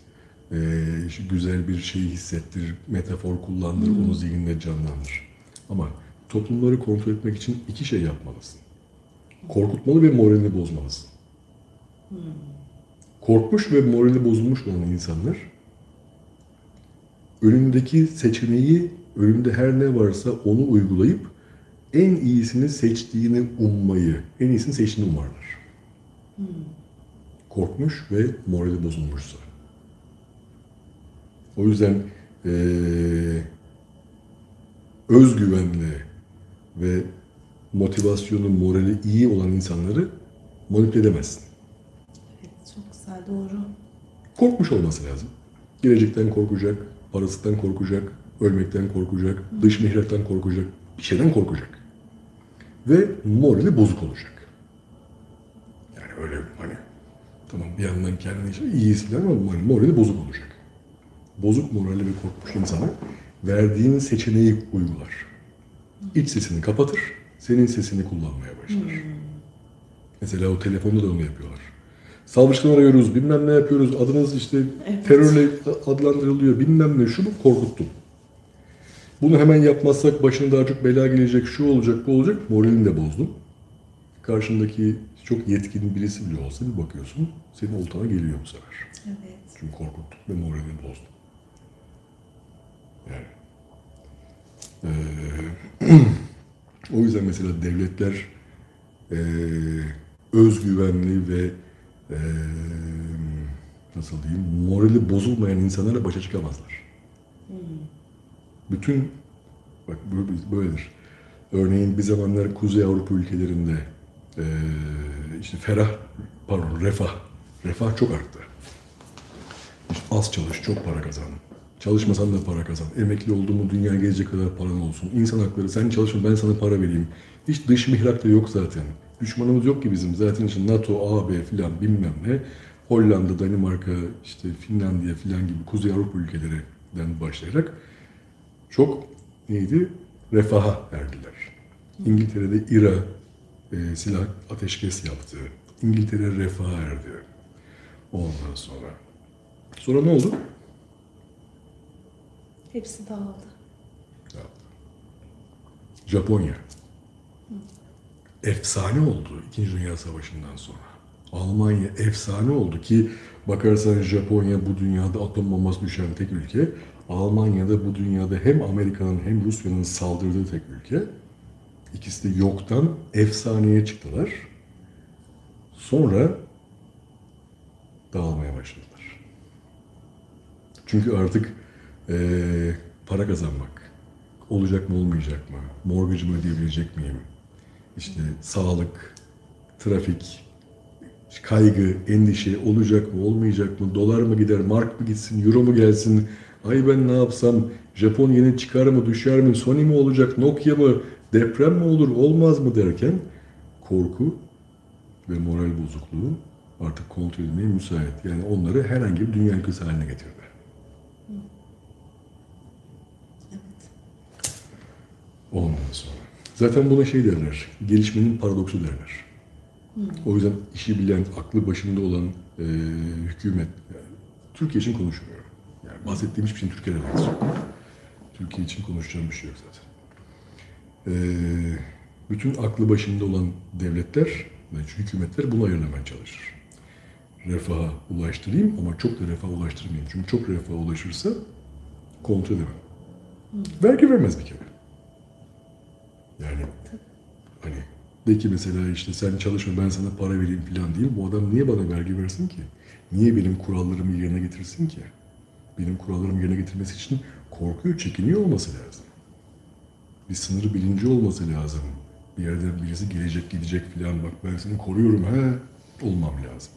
işte güzel bir şey hissettir, metafor kullandır, onu zihninde canlandır. Ama toplumları kontrol etmek için iki şey yapmalısın. Korkutmalı ve moralini bozmalısın. Korkmuş ve morali bozulmuş olan insanlar önündeki seçeneği, önünde her ne varsa onu uygulayıp en iyisini seçtiğini ummayı, en iyisini seçtiğini umarlar. Korkmuş ve morali bozulmuşsa. O yüzden eee özgüvenli ve motivasyonu, morali iyi olan insanları manipüle edemezsin. Evet, çok güzel, doğru. Korkmuş olması lazım. Gelecekten korkacak, parasından korkacak, ölmekten korkacak, dış mihraktan korkacak, bir şeyden korkacak. Ve morali bozuk olacak. Yani öyle hani tamam bir yandan kendini işte iyi hisseder ama hani morali bozuk olacak. Bozuk morali ve korkmuş insana verdiğin seçeneği uygular. İç sesini kapatır, senin sesini kullanmaya başlar. Mesela o telefonda da onu yapıyorlar. Savcıdan arıyoruz, bilmem ne yapıyoruz, adınız işte Evet. terörle adlandırılıyor, bilmem ne, şu bu korkuttum. Bunu hemen yapmazsak başına daha çok bela gelecek, şu olacak, bu olacak, moralini de bozdum. Karşındaki çok yetkin birisi bile olsa bir bakıyorsun, senin oltana geliyor bu sefer. Evet. Çünkü korkuttun ve moralini bozdun. Yani. eee, o yüzden mesela devletler eee, özgüvenli ve eee, nasıl diyeyim morali bozulmayan insanlarla başa çıkamazlar. Bütün bak böyledir. Örneğin bir zamanlar Kuzey Avrupa ülkelerinde eee, işte ferah pardon refah refah çok arttı. İşte az çalış, çok para kazan. Çalışmasan da para kazan. Emekli olduğumu dünya gelecek kadar paran olsun. İnsan hakları, sen çalışma ben sana para vereyim. Hiç dış mihrak da yok zaten. Düşmanımız yok ki bizim. Zaten işte NATO, AB filan bilmem ne. Hollanda, Danimarka, işte Finlandiya filan gibi Kuzey Avrupa ülkelerinden başlayarak çok neydi? Refaha erdiler. İngiltere'de İRA e, silah ateşkes yaptı. İngiltere refaha erdi. Ondan sonra. Sonra ne oldu? Hepsi dağıldı. Japonya. Efsane oldu İkinci Dünya Savaşı'ndan sonra. Almanya efsane oldu ki bakarsan Japonya bu dünyada atom bombası düşen tek ülke. Almanya'da bu dünyada hem Amerika'nın hem Rusya'nın saldırdığı tek ülke. İkisi de yoktan efsaneye çıktılar. Sonra dağılmaya başladılar. Çünkü artık eee, para kazanmak olacak mı olmayacak mı? Mortgage'ımı ödeyebilecek miyim? İşte sağlık, trafik, kaygı, endişe olacak mı olmayacak mı? Dolar mı gider, mark mı gitsin, euro mu gelsin? Ay ben ne yapsam? Japon yeni çıkar mı, düşer mi? Sony mi olacak, Nokia mı? Deprem mi olur, olmaz mı derken korku ve moral bozukluğu artık kontrol edilmeye müsait. Yani onları herhangi bir dünya ülkesi haline getirdi. Evet. Ondan sonra. Zaten buna şey derler, gelişmenin paradoksu derler. O yüzden işi bilen, aklı başında olan e, hükümet, yani Türkiye için konuşmuyorum. Yani bahsettiğim hiçbir şeyin Türkiye'de alakası yok. Türkiye için konuşacağım bir şey yok zaten. E, bütün aklı başında olan devletler, ve hükümetler bunu ayırmaya çalışır. refaha ulaştırayım ama çok da refaha ulaştırmayayım. Çünkü çok refaha ulaşırsa kontrol edemem. Vergi vermez bir kere. Yani hani de ki mesela işte sen çalışma ben sana para vereyim falan değil. Bu adam niye bana vergi versin ki? Niye benim kurallarımı yerine getirsin ki? Benim kurallarımı yerine getirmesi için korkuyor, çekiniyor olması lazım. Bir sınırı bilinci olması lazım. Bir yerden birisi gelecek gidecek falan bak ben seni koruyorum ha olmam lazım.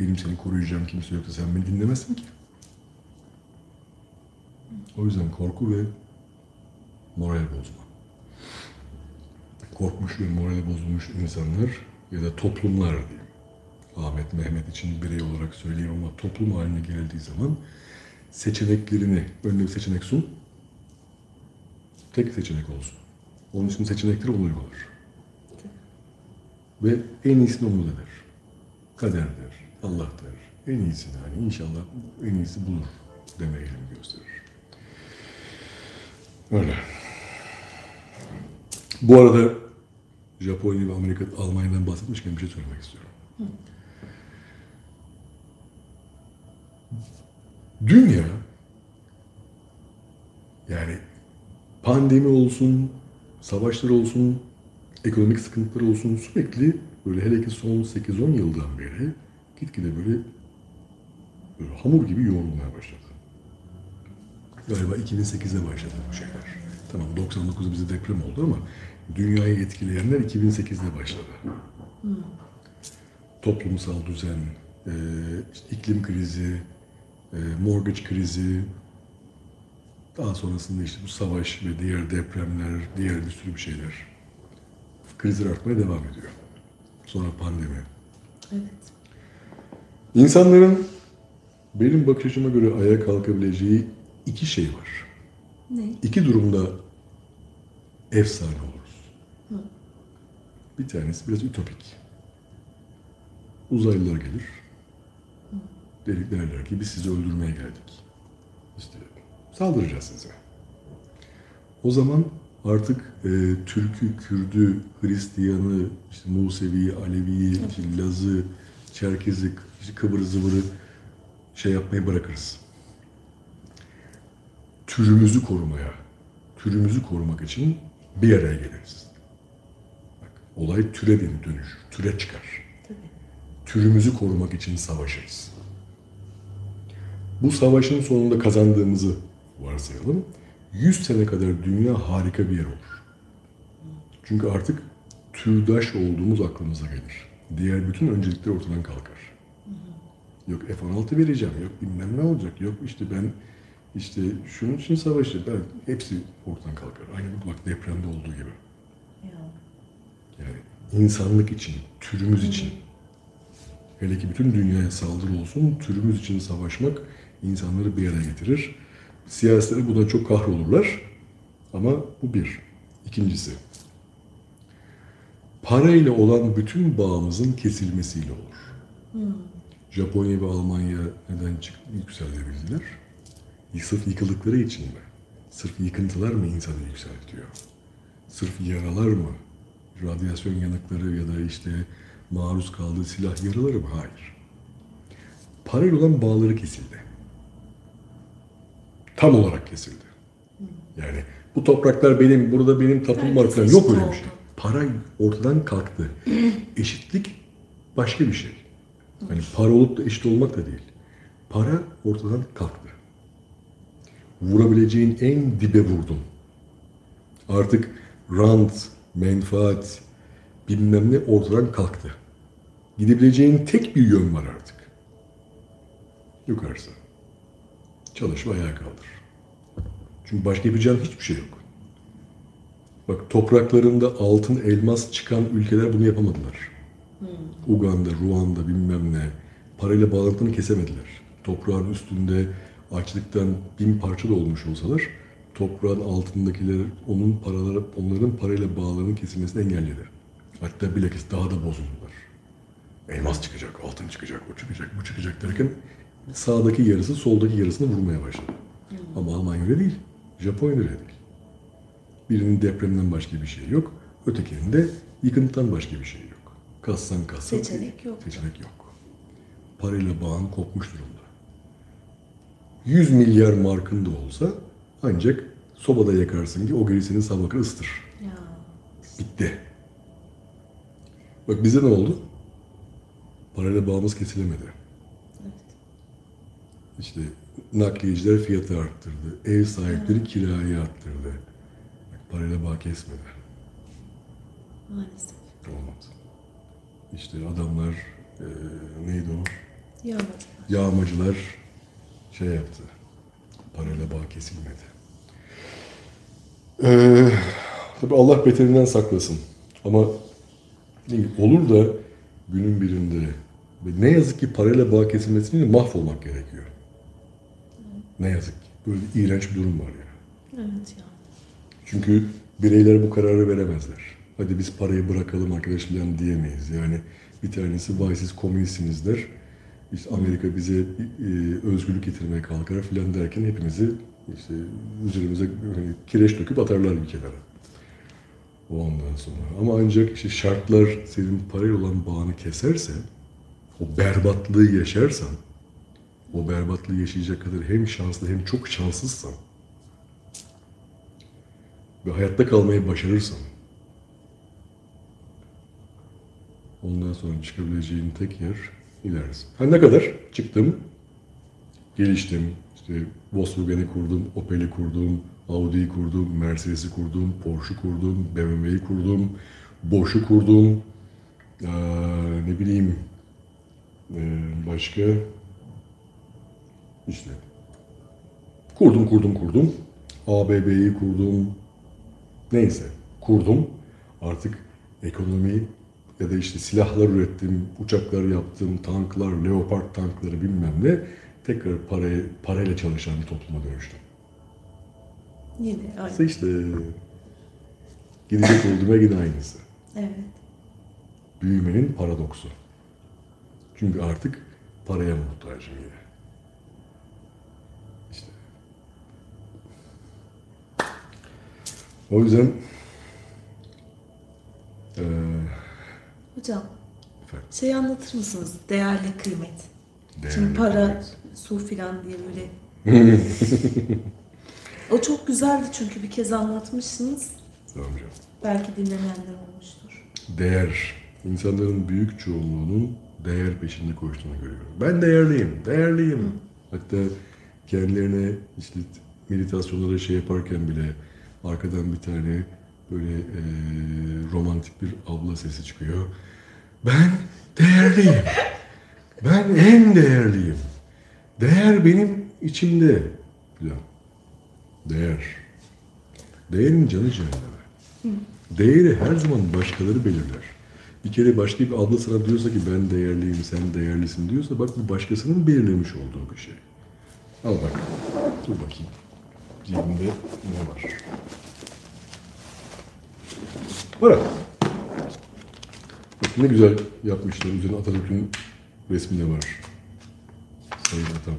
Benim seni koruyacağım kimse yoksa sen beni dinlemezsin ki. O yüzden korku ve moral bozma. Korkmuş ve morali bozulmuş insanlar ya da toplumlar diyeyim. Ahmet, Mehmet için birey olarak söyleyeyim ama toplum haline geldiği zaman seçeneklerini, önüne bir seçenek sun. Tek seçenek olsun. Onun için seçenekleri onu uygular. Ve en iyisini umut eder. Kader der, Allah der. En iyisini hani inşallah en iyisi bulur deme eğilimi gösterir. Öyle. Bu arada Japonya ve Amerika, Almanya'dan bahsetmişken bir şey söylemek istiyorum. Dünya yani pandemi olsun, savaşlar olsun, ekonomik sıkıntılar olsun sürekli böyle hele ki son 8-10 yıldan beri gitgide böyle, böyle hamur gibi yoğrulmaya başladı. Galiba 2008'de başladı bu şeyler. Tamam 99'da bize deprem oldu ama dünyayı etkileyenler 2008'de başladı. Toplumsal düzen, e, iklim krizi, e, mortgage krizi, daha sonrasında işte bu savaş ve diğer depremler, diğer bir sürü bir şeyler. Krizler artmaya devam ediyor. Sonra pandemi. Evet. İnsanların benim bakış açıma göre ayağa kalkabileceği iki şey var. Ne? İki durumda efsane oluruz. Bir tanesi biraz ütopik. Uzaylılar gelir. Derik derler ki biz sizi öldürmeye geldik. İşte saldıracağız size. O zaman artık e, Türk'ü, Kürd'ü, Hristiyan'ı, işte Musevi'yi, Alevi'yi, işte Laz'ı, Çerkez'i, işte Kıvırı zıvırı şey yapmayı bırakırız. Türümüzü korumaya, türümüzü korumak için bir araya geliriz. Olay türe dönüşür, türe çıkar. Tabii. Türümüzü korumak için savaşırız. Bu savaşın sonunda kazandığımızı varsayalım. 100 sene kadar dünya harika bir yer olur. Çünkü artık türdaş olduğumuz aklımıza gelir. Diğer bütün öncelikler ortadan kalkar. Yok F-16 vereceğim, yok bilmem ne olacak, yok işte ben işte şunun için savaşacağım. Ben, hepsi ortadan kalkar. Aynı bu bak depremde olduğu gibi. İnsanlık için, türümüz için, hele ki bütün dünyaya saldırı olsun, türümüz için savaşmak insanları bir araya getirir. Siyasileri buna çok kahrolurlar ama bu bir. İkincisi, parayla olan bütün bağımızın kesilmesiyle olur. Japonya ve Almanya neden yükseltebildiler? Sırf yıkıldıkları için mi? Sırf yıkıntılar mı insanı yükseltiyor? Sırf yaralar mı? Radyasyon yanıkları ya da işte maruz kaldığı silah yaraları mı? Hayır. Parayla olan bağları kesildi. Tam olarak kesildi. Yani bu topraklar benim, burada benim tapum var falan. Yok öyle bir şey. Para ortadan kalktı. Eşitlik başka bir şey. Hani para olup da eşit olmak da değil. Para ortadan kalktı. Vurabileceğin en dibe vurdun. Artık rant, menfaat, bilmem ne ortadan kalktı. Gidebileceğin tek bir yön var artık. Yukarısı. Çalış ve ayağa kaldır. Çünkü başka yapacağın hiçbir şey yok. Bak topraklarında altın, elmas çıkan ülkeler bunu yapamadılar. Uganda, Ruanda bilmem ne parayla bağlantını kesemediler. Toprağın üstünde açlıktan bin parça da olmuş olsalar toprağın altındakiler onun paraları, onların parayla bağlarının kesilmesini engelledi. Hatta bilakis daha da bozuldular. Elmas çıkacak, altın çıkacak, o çıkacak, bu çıkacak derken sağdaki yarısı soldaki yarısını vurmaya başladı. Ama Almanya öyle değil. Japonya öyle değil. Birinin depremden başka bir şey yok. Ötekinin de yıkıntıdan başka bir şey yok. Kassan kassan. Seçenek yok. Seçenek yok. parayla bağın kopmuş durumda. 100 milyar markın da olsa ancak sobada yakarsın ki o gerisini sabah ıstır. Ya. Bitti. Bak bize ne oldu? Parayla bağımız kesilemedi. Evet. İşte nakliyeciler fiyatı arttırdı. Ev sahipleri kirayı arttırdı. Bak, parayla bağ kesmedi. Maalesef. Olmadı. İşte adamlar eee, neydi o? Yağmacı. Yağmacılar şey yaptı. Parayla bağ kesilmedi. Ee, tabii Allah beterinden saklasın. Ama olur da günün birinde ne yazık ki parayla bağ kesilmesiyle mahvolmak gerekiyor. Ne yazık ki. Böyle iğrenç bir durum var yani. Evet ya. Çünkü bireyler bu kararı veremezler. Hadi biz parayı bırakalım arkadaş falan diyemeyiz. Yani bir tanesi vay siz komünistsiniz der. İşte Amerika bize e, özgürlük getirmeye kalkar falan derken hepimizi işte üzerimize hani, kireç döküp atarlar bir kenara. Ondan sonra. Ama ancak işte şartlar senin parayla olan bağını keserse, o berbatlığı yaşarsan, o berbatlığı yaşayacak kadar hem şanslı hem çok şanssızsan, ve hayatta kalmayı başarırsan ondan sonra çıkabileceğin tek yer ilerisi. Ha ne kadar? Çıktım, geliştim, işte Volkswagen'i kurdum, Opel'i kurdum, Audi'yi kurdum, Mercedes'i kurdum, Porsche'u kurdum, BMW'yi kurdum, Bosch'u kurdum, Ee, ne bileyim ee, başka? İşte. Kurdum kurdum kurdum. ABB'yi kurdum. Neyse kurdum. Artık ekonomi ya da işte silahlar ürettim, uçaklar yaptım, tanklar, leopard tankları bilmem ne. Tekrar paraya, parayla çalışan bir topluma dönüştüm. Yine aynı. İşte, işte gidecek olduğuma yine aynısı. Evet. Büyümenin paradoksu. Çünkü artık paraya muhtacım yine. İşte. O yüzden eee Hocam efendim, şey anlatır mısınız? Değerli kıymet. değerli Şimdi para, kıymet. Su filan diye böyle. o çok güzeldi çünkü bir kez anlatmışsınız. Tamam canım. Belki dinlemeyenler olmuştur. Değer. İnsanların büyük çoğunluğunun değer peşinde koştuğunu görüyorum. Ben değerliyim, değerliyim. Hatta kendilerine işte meditasyonlara şey yaparken bile arkadan bir tane böyle eee, romantik bir abla sesi çıkıyor. Ben değerliyim. Ben en değerliyim. Değer benim içimde. Falan. Değer. Değerin canı cehenneme. Değeri her zaman başkaları belirler. Bir kere başka bir abla sana diyorsa ki ben değerliyim, sen değerlisin diyorsa bak bu başkasının belirlemiş olduğu bir şey. Al bak. Dur bakayım. Cebimde ne var? Bırak. Bak ne güzel yapmışlar. Üzerine Atatürk'ün resmi de var. Sayın Atam.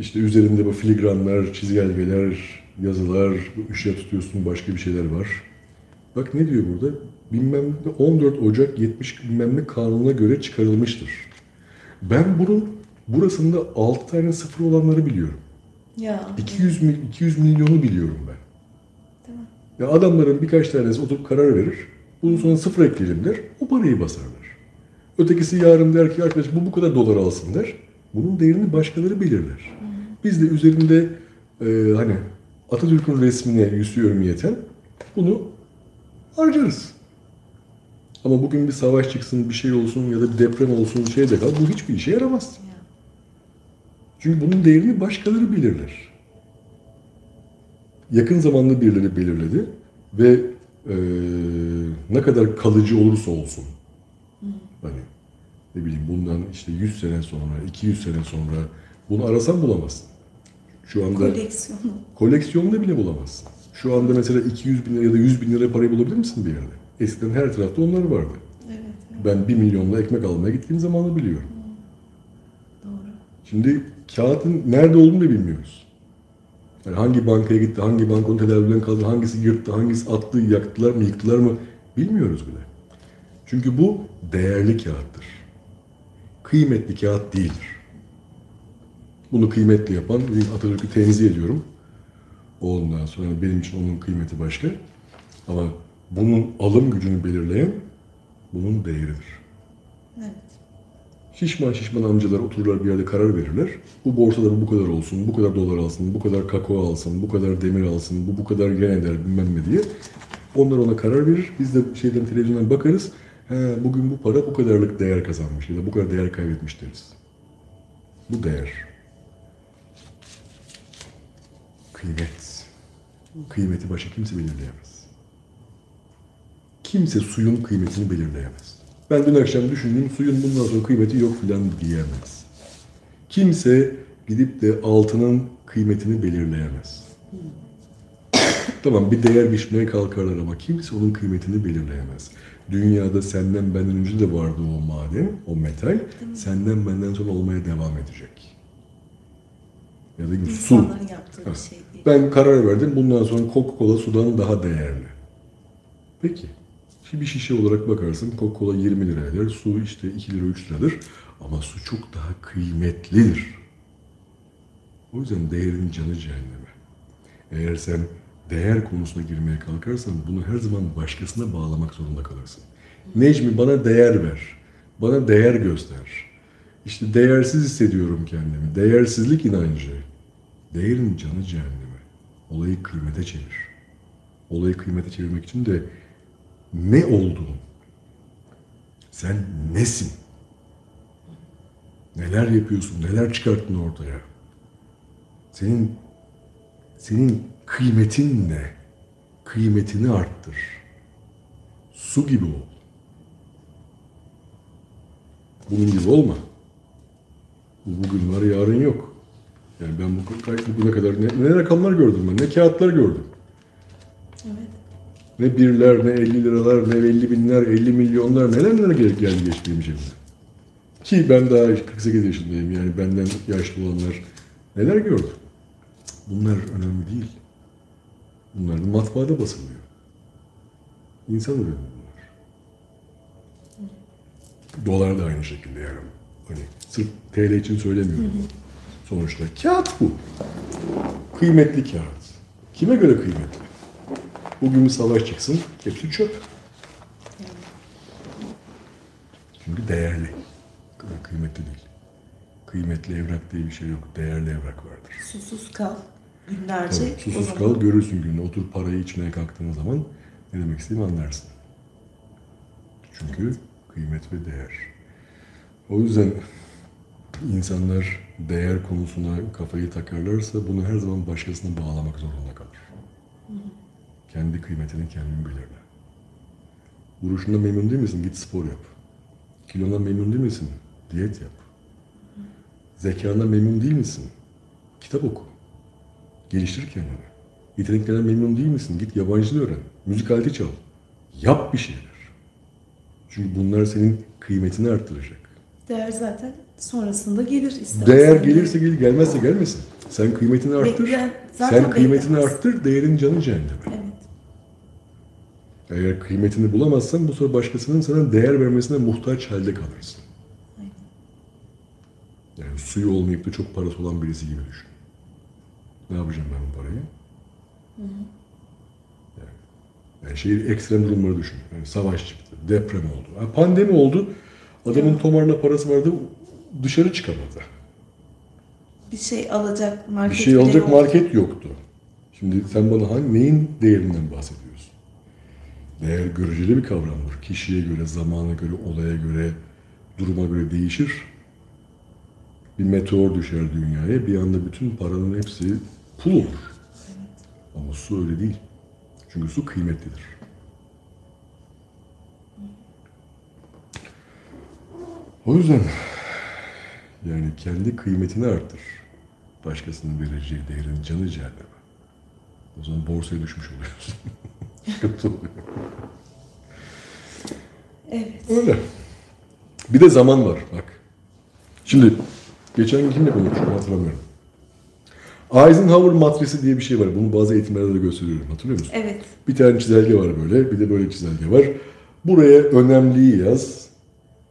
İşte üzerinde bu filigranlar, çizelgeler, yazılar, ışığa tutuyorsun başka bir şeyler var. Bak ne diyor burada? Bilmem ne 14 Ocak 70 bilmem ne kanununa göre çıkarılmıştır. Ben bunun burasında 6 tane sıfır olanları biliyorum. Ya. 200 mil, 200 milyonu biliyorum ben. Mi? Ya adamların birkaç tanesi oturup karar verir. Bunun sonra sıfır ekleyelim der. O parayı basarlar. Ötekisi yarın der ki arkadaş bu bu kadar dolar alsın der. Bunun değerini başkaları belirler. Biz de üzerinde e, hani Atatürk'ün resmine yüzü örmeyeten bunu harcarız. Ama bugün bir savaş çıksın, bir şey olsun ya da bir deprem olsun şey de kal. Bu hiçbir işe yaramaz. Ya. Çünkü bunun değerini başkaları belirler. Yakın zamanda birileri belirledi ve eee, ne kadar kalıcı olursa olsun hani ne bileyim bundan işte 100 sene sonra, 200 sene sonra bunu arasan bulamazsın. Şu anda Koleksiyonu. koleksiyonda bile bulamazsın. Şu anda mesela 200 bin lira ya da 100 bin lira parayı bulabilir misin bir yerde? Eskiden her tarafta onlar vardı. Evet. evet. Ben 1 milyonla ekmek almaya gittiğim zamanı biliyorum. Doğru. Şimdi kağıtın nerede olduğunu da bilmiyoruz. Yani hangi bankaya gitti, hangi bankonun tedavülden kaldı, hangisi yırttı, hangisi attı, yaktılar mı, yıktılar mı bilmiyoruz bile. Çünkü bu değerli kağıttır. Kıymetli kağıt değildir. Bunu kıymetli yapan Atatürk'ü tenzih ediyorum. Ondan sonra benim için onun kıymeti başka. Ama bunun alım gücünü belirleyen bunun değeridir. Evet. Şişman şişman amcalar otururlar bir yerde karar verirler. Bu borsada bu kadar olsun, bu kadar dolar alsın, bu kadar kakao alsın, bu kadar demir alsın, bu bu kadar yen eder bilmem ne diye. Onlar ona karar verir. Biz de şeyden televizyondan bakarız. Bugün bu para bu kadarlık değer kazanmış ya da bu kadar değer kaybetmiş deriz. Bu değer. Kıymet. Kıymeti başka kimse belirleyemez. Kimse suyun kıymetini belirleyemez. Ben dün akşam düşündüm suyun bundan sonra kıymeti yok filan diyemez. Kimse gidip de altının kıymetini belirleyemez. tamam bir değer biçmeye kalkarlar ama kimse onun kıymetini belirleyemez. Dünyada senden benden önce de vardı o maden, o metal. Senden benden sonra olmaya devam edecek. Ya da su. Yaptığı bir şey değil. Ben karar verdim. Bundan sonra Coca-Cola sudan daha değerli. Peki. Bir şişe olarak bakarsın Coca-Cola 20 lira eder. Su işte 2 lira 3 liradır. Ama su çok daha kıymetlidir. O yüzden değerin canı cehenneme. Eğer sen değer konusuna girmeye kalkarsan bunu her zaman başkasına bağlamak zorunda kalırsın. Necmi bana değer ver. Bana değer göster. İşte değersiz hissediyorum kendimi. Değersizlik inancı. Değerin canı cehenneme. Olayı kıymete çevir. Olayı kıymete çevirmek için de ne olduğun, sen nesin? Neler yapıyorsun, neler çıkarttın ortaya? Senin senin kıymetin ne? Kıymetini arttır. Su gibi ol. Bunun gibi olma. Bu bugün var, yarın yok. Yani ben bu bugüne kadar ne, ne rakamlar gördüm ben, ne kağıtlar gördüm. Evet. Ne birler, ne 50 liralar, ne 50 binler, 50 milyonlar neler neler gelip geldi geçti benim. Ki ben daha 48 yaşındayım yani benden yaşlı olanlar neler gördü. Bunlar önemli değil. Bunlar da matbaada basılıyor. İnsan ürünü bunlar. Dolar da aynı şekilde yani. Hani sırf TL için söylemiyorum. Sonuçta kağıt bu. Kıymetli kağıt. Kime göre kıymetli? Bugün bir savaş çıksın, hepsi çöp. Çünkü değerli. Kı- Kıymetli değil. Kıymetli evrak diye bir şey yok. Değerli evrak vardır. Susuz kal günlerce. O susuz zaman kal, görürsün gününü. Otur parayı içmeye kalktığın zaman ne demek istediğimi anlarsın. Çünkü kıymet ve değer. O yüzden insanlar değer konusuna kafayı takarlarsa bunu her zaman başkasına bağlamak zorunda kalır. Kendi kıymetini kendin belirle. Duruşundan memnun değil misin? Git spor yap. Kilondan memnun değil misin? Diyet yap. Zekandan memnun değil misin? Kitap oku. Geliştir kendini. Yeteneklerden memnun değil misin? Git yabancı öğren. Müzik aleti çal. Yap bir şeyler. Çünkü bunlar senin kıymetini arttıracak. değer zaten sonrasında gelir istersen. Değer gelirse gelir, gelmezse gelmesin. Sen kıymetini arttır. Zaten Sen kıymetini beklemez. arttır, değerin canı cehenneme. Evet. Eğer kıymetini bulamazsan bu sefer başkasının sana değer vermesine muhtaç halde kalırsın. Aynen. Yani suyu olmayıp da çok parası olan birisi gibi düşün. Ne yapacağım ben bu parayı? Yani, yani şey ekstrem durumları düşün. Yani savaş çıktı, deprem oldu, ha, pandemi oldu. Adamın tomarına parası vardı, dışarı çıkamadı. Bir şey alacak market Bir şey alacak yok. market yoktu. Şimdi sen bana hangi neyin değerinden bahsediyorsun? Değer göreceli bir kavramdır. Kişiye göre, zamana göre, olaya göre, duruma göre değişir. Bir meteor düşer dünyaya, bir anda bütün paranın hepsi pul olur. Ama su öyle değil. Çünkü su kıymetlidir. O yüzden yani kendi kıymetini arttır. Başkasının vereceği değerin canı cehenneme. O zaman borsaya düşmüş oluyorsun. Oluyor. Evet. Öyle. Bir de zaman var bak. Şimdi geçen gün kimle konuşmuştum hatırlamıyorum. Eisenhower matrisi diye bir şey var. Bunu bazı eğitimlerde de gösteriyorum. Hatırlıyor musun? Evet. Bir tane çizelge var böyle. Bir de böyle çizelge var. Buraya önemliyi yaz.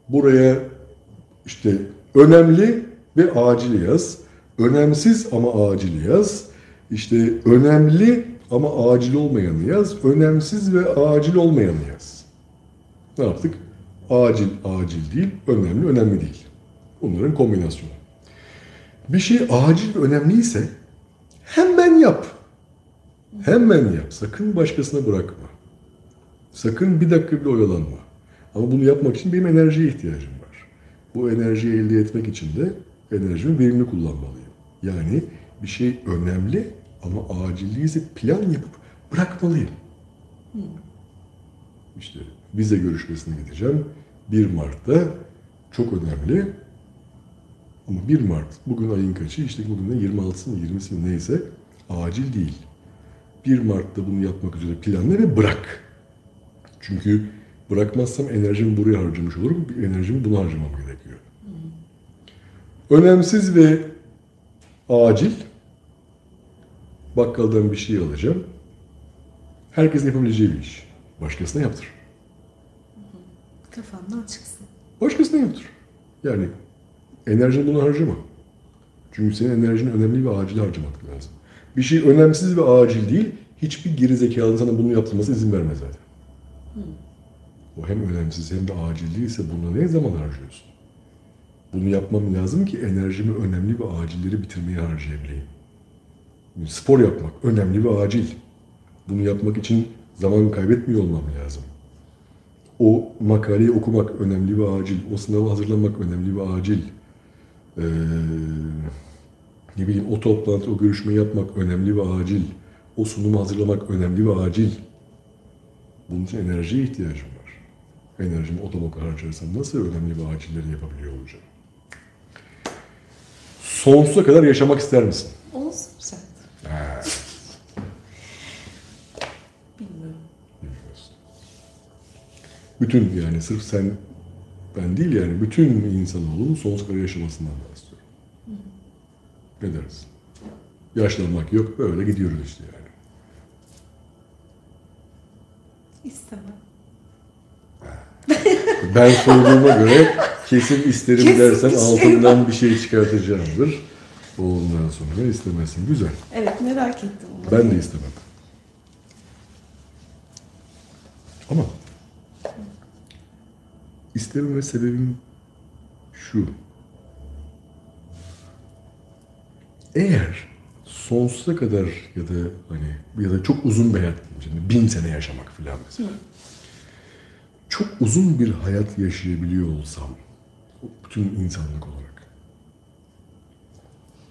Buraya işte önemli ve acil yaz. Önemsiz ama acil yaz. İşte önemli ama acil olmayanı yaz. Önemsiz ve acil olmayanı yaz. Ne yaptık? Acil, acil değil, önemli, önemli değil. Bunların kombinasyonu. Bir şey acil ve önemliyse hemen yap. Hemen yap. Sakın başkasına bırakma. Sakın bir dakika bile oyalanma. Ama bunu yapmak için benim enerjiye ihtiyacım var. Bu enerjiyi elde etmek için de enerjimi verimli kullanmalıyım. Yani bir şey önemli ama acil değilse plan yapıp bırakmalıyım. İşte vize görüşmesine gideceğim. 1 Mart'ta çok önemli. Ama 1 Mart, bugün ayın kaçı? İşte bugün de 26'sı mı 20'si mi neyse acil değil. 1 Mart'ta bunu yapmak üzere planla ve bırak. Çünkü bırakmazsam enerjimi buraya harcamış olurum. Enerjimi buna harcamam gerekiyor. Önemsiz ve acil. Bakkaldan bir şey alacağım. Herkesin yapabileceği bir iş. Başkasına yaptır. Kafandan çıksın. Başkasına yaptır. Yani enerjini buna harcama. Çünkü senin enerjini önemli ve acil harcamak lazım. Bir şey önemsiz ve acil değil, hiçbir geri zekalının sana bunu yaptırması izin vermez zaten. O hem önemsiz hem de acil değilse bunu ne zaman harcıyorsun? Bunu yapmam lazım ki enerjimi önemli ve acilleri bitirmeye harcayabileyim. Spor yapmak önemli ve acil. Bunu yapmak için zaman kaybetmiyor olmam lazım. O makaleyi okumak önemli ve acil. O sınava hazırlanmak önemli ve acil. Ee, ne bileyim o toplantı, o görüşmeyi yapmak önemli ve acil. O sunumu hazırlamak önemli ve acil. Bunun için enerjiye ihtiyacım var. Enerjimi o tabaka harcarsam nasıl önemli ve acilleri yapabiliyor olacağım? Sonsuza kadar yaşamak ister misin? Olsun sen. Bilmiyorum. Bilmiyorsun. Bütün yani sırf sen ben değil yani bütün insanoğlunun sonsuza kadar yaşamasından bahsediyorum. Ne dersin? Yaşlanmak yok böyle gidiyoruz işte yani. İstemem. Ben sorduğuma göre kesin isterim Kesin dersen bir şey altından bir şey çıkartacağımdır. Ondan sonra istemezsin. Güzel. Evet merak ettim onu. Ben de istemem. Ama istememe sebebim şu. Eğer sonsuza kadar ya da hani ya da çok uzun bir hayat şimdi bin sene yaşamak falan mesela. Çok uzun bir hayat yaşayabiliyor olsam bütün insanlık olarak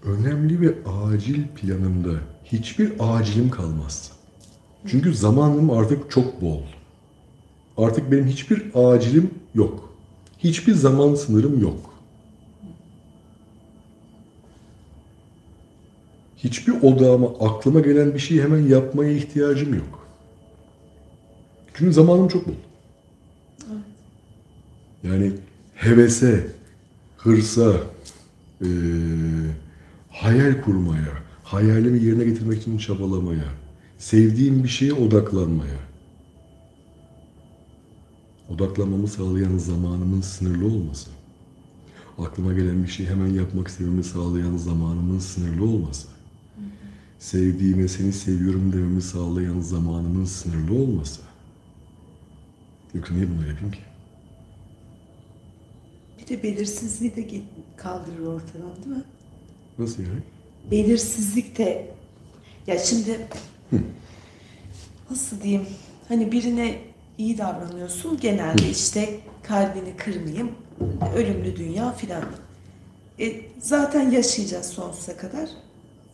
önemli ve acil planımda hiçbir acilim kalmaz. Çünkü zamanım artık çok bol. Artık benim hiçbir acilim yok. Hiçbir zaman sınırım yok. Hiçbir odağıma, aklıma gelen bir şeyi hemen yapmaya ihtiyacım yok. Çünkü zamanım çok bol. Yani hevese, hırsa, eee, hayal kurmaya, hayalimi yerine getirmek için çabalamaya, sevdiğim bir şeye odaklanmaya, odaklanmamı sağlayan zamanımın sınırlı olması, aklıma gelen bir şeyi hemen yapmak istememi sağlayan zamanımın sınırlı olması, sevdiğime seni seviyorum dememi sağlayan zamanımın sınırlı olması. Yoksa niye bunları yapayım ki? Bir de belirsizliği de kaldırır ortadan değil mi? Nasıl yani? Belirsizlik de ya şimdi nasıl diyeyim hani birine iyi davranıyorsun genelde işte kalbini kırmayayım ölümlü dünya filan. E, zaten yaşayacağız sonsuza kadar.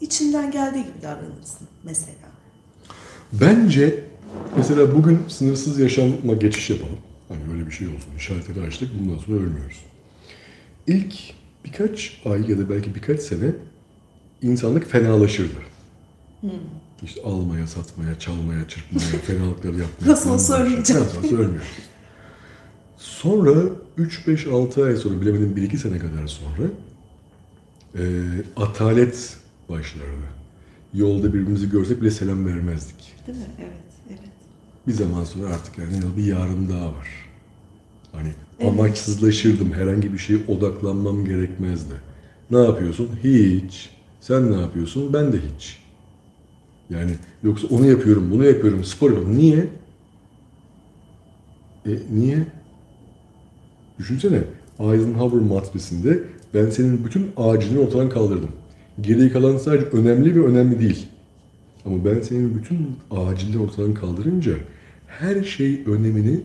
İçinden geldiği gibi davranırsın mesela. Bence mesela bugün sınırsız yaşama geçiş yapalım. Hani öyle bir şey olsun. İşaretleri açtık. Bundan sonra ölmüyoruz. İlk birkaç ay ya da belki birkaç sene insanlık fenalaşırdı. İşte almaya, satmaya, çalmaya, çırpmaya, fenalıkları yapmaya. Nasıl olsa ölmeyeceğim. Nasıl olsa. Sonra 3, 5, 6 ay sonra bilemedim 1-2 sene kadar sonra eee atalet başlardı. Yolda birbirimizi görsek bile selam vermezdik. Değil mi? Evet, evet. Bir zaman sonra artık yani bir yarın daha var. Hani Evet. Amaçsızlaşırdım. Herhangi bir şeye odaklanmam gerekmezdi. Ne yapıyorsun? Hiç. Sen ne yapıyorsun? Ben de hiç. Yani yoksa onu yapıyorum, bunu yapıyorum, spor yapıyorum. Niye? E, niye? Düşünsene. Eisenhower matrisinde ben senin bütün acilini ortadan kaldırdım. Geriye kalan sadece önemli ve önemli değil. Ama ben senin bütün acilini ortadan kaldırınca her şey önemini